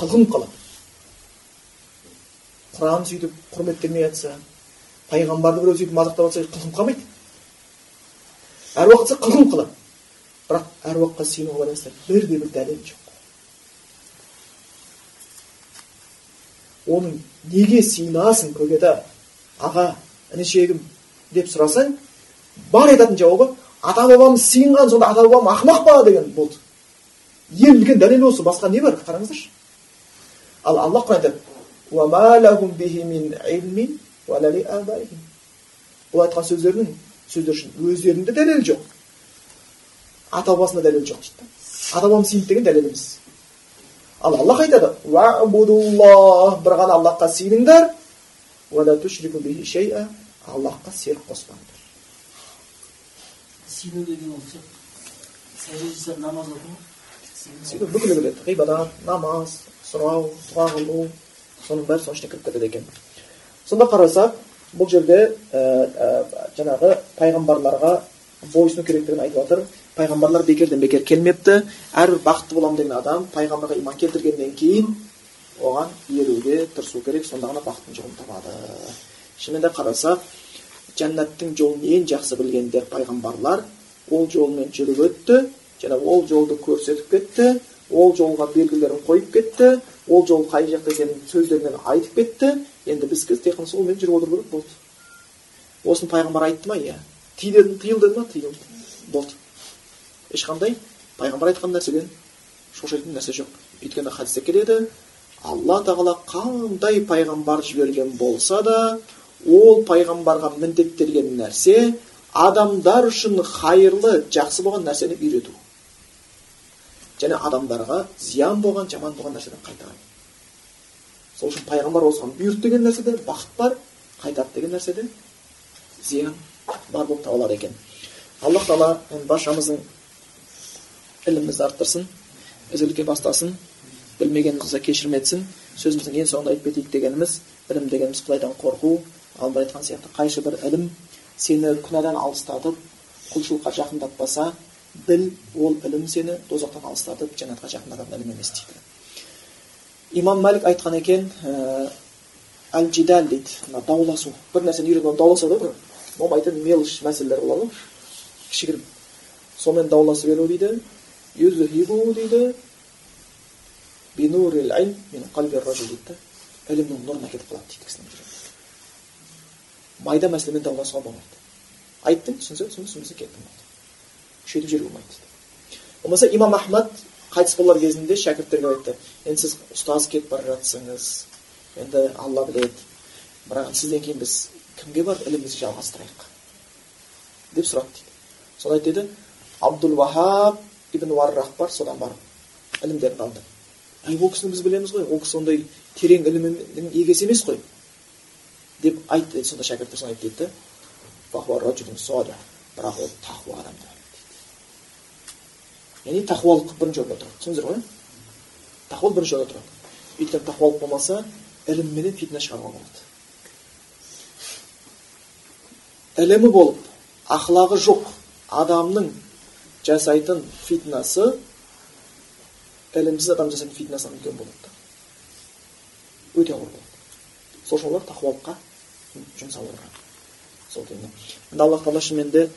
қылқынып қалады құран сөйтіп құрметтемей жатса пайғамбарды біреу сөйтіп мадақтап жатса қылқынып қалмайды. Әруақ десе қылқынып қалады бірақ әруаққа сыйынуға байланысты бірде бір дәлел жоқ. Оның неге сыйынасың көкеті аға інішегім деп сұрасаң бар айтатын жауабы ата бабамыз сыйынған сонда ата бабам ақымақ па деген болды. Ең үлкен дәлел осы басқа не бар? Қараңыздаршы. Ал алла құран айтады бұл айтқан сөздерінің сөздер үшін өздерінде дәлел жоқ ата бабасында дәлел жоқ дейді ата бабам сыйынды деген дәлел емес ал аллах айтады бір ғана аллахқа сыйыныңдар аллахқа серік қоспаңдар сену деген ол тек сәжде жасап намаз оқу бүкілі кіреді ғибадат намаз сұрау дұға қылу соның бәрі соның ішіне кіріп кетеді екен. Сонда қарасақ бұл жерде ә, жаңағы пайғамбарларға бойсыну керектігін айтып жатыр пайғамбарлар бекерден бекер келмепті. Әрбір бақытты боламын деген адам пайғамбарға иман келтіргеннен кейін оған еруге тырысу керек сонда ғана бақыттың жолын табады. Шынымен де қарасақ жәннаттың жолын ең жақсы білгендер пайғамбарлар ол жолмен жүріп өтті және ол жолды көрсетіп кетті ол жолға белгілерін қойып кетті ол жол қай жақта екенін сөздермен айтып кетті енді біз тек қана солмен жүріп отыру керек болды осыны пайғамбар айтты ма иә ти деді тыйыл деді ма тыйыл болды ешқандай пайғамбар айтқан нәрседен шошайтын нәрсе жоқ өйткені хадисте келеді алла тағала қандай пайғамбар жіберген болса да ол пайғамбарға міндеттелген нәрсе адамдар үшін хайырлы жақсы болған нәрсені үйрету және адамдарға зиян болған жаман болған нәрседен қайтару сол үшін пайғамбар осыған бұйырды деген нәрседе бақыт бар қайтарды деген нәрседе зиян бар болып табылады екен. Аллах тағала баршамыздың ілімімізді арттырсын ізгілікке бастасын білмегенімізді кешірім етсін сөзіміздің ең соңында айтып кетейік дегеніміз ілім дегеніміз құдайдан қорқу ал айтқан сияқты қайшы бір ілім сені күнәдан алыстатып құлшылыққа жақындатпаса біл ол ілім сені тозақтан алыстатып жәннатқа жақындататын ілім емес дейді. Имам мәлік айтқан екен әл жидал дейді. Мына дауласу бір нәрсені үйреніп дауласады ғой бір. Болмайтын мелочь мәселелер болады ғой. Кішігірім сонымен дауласып беру дейді. Дейді. Ілімнің нұрына кетіп қалады дейді кісінің жүрегіне майда мәселемен дауласуға болмайды. Айттың түсінсе түсінбесе кеттің. Күшейтіп жіберуге болмайды. Болмаса имам ахмад қайтыс болар кезінде шәкірттерге айтты енді сіз ұстаз кетіп бара жатсыңыз енді алла біледі. Бірақ сізден кейін біз кімге барып ілімімізді жалғастырайық? деп сұрады дейді. Сонда айтты деді абдул вахаб ибн варрах бар содан барып ілімдерін алды әй ол кісіні біз білеміз ғой ол кісі ондай терең ілімнің егесі емес қой деп айтты. Сонда шәкірттер соны айтты дейді бірақ ол тақуа адам яғни тақуалық бірінші орында тұрады түсіндіңіздер ғой тақуалық бірінші орында тұрады өйткені тақуалық болмаса ілімменен фитна шығаруға болады ілімі болып ақылағы жоқ адамның жасайтын фитнасы ілімсіз адам жасайтын фитнасынан үлкен болады өте ауыр болады сол үшін олар тақуалыққа жұмсалу керек сол енді аллах тағала шынымен де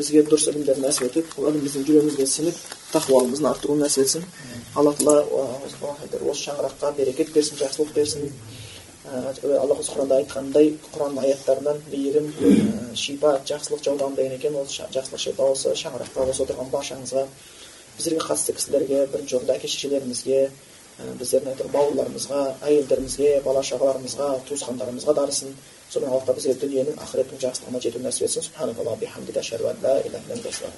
бізге дұрыс ілімдерді нәсіп етіп ол ілім біздің жүрегімізге сіңіп тақуалығымыздың артуын нәсіп етсін. Алла тағала осы шаңыраққа берекет берсін жақсылық берсін. Алла құранда айтқандай құранның аяттарынан мейірім шипа жақсылық жаудам деген екен. Ол жақсылық шипа осы шаңырақта осы отырған баршаңызға біздерге қатысты кісілерге бірінші орында әке шешелерімізге біздердің бауырларымызға әйелдерімізге бала шағаларымызға туысқандарымызға дарысын. Subhanə Allah bizə dünyanın axirət mücahidlərinə gedib nəsib etsin. Subhanə Allah bihamdidə şərvədlə ilə ilə dəstək.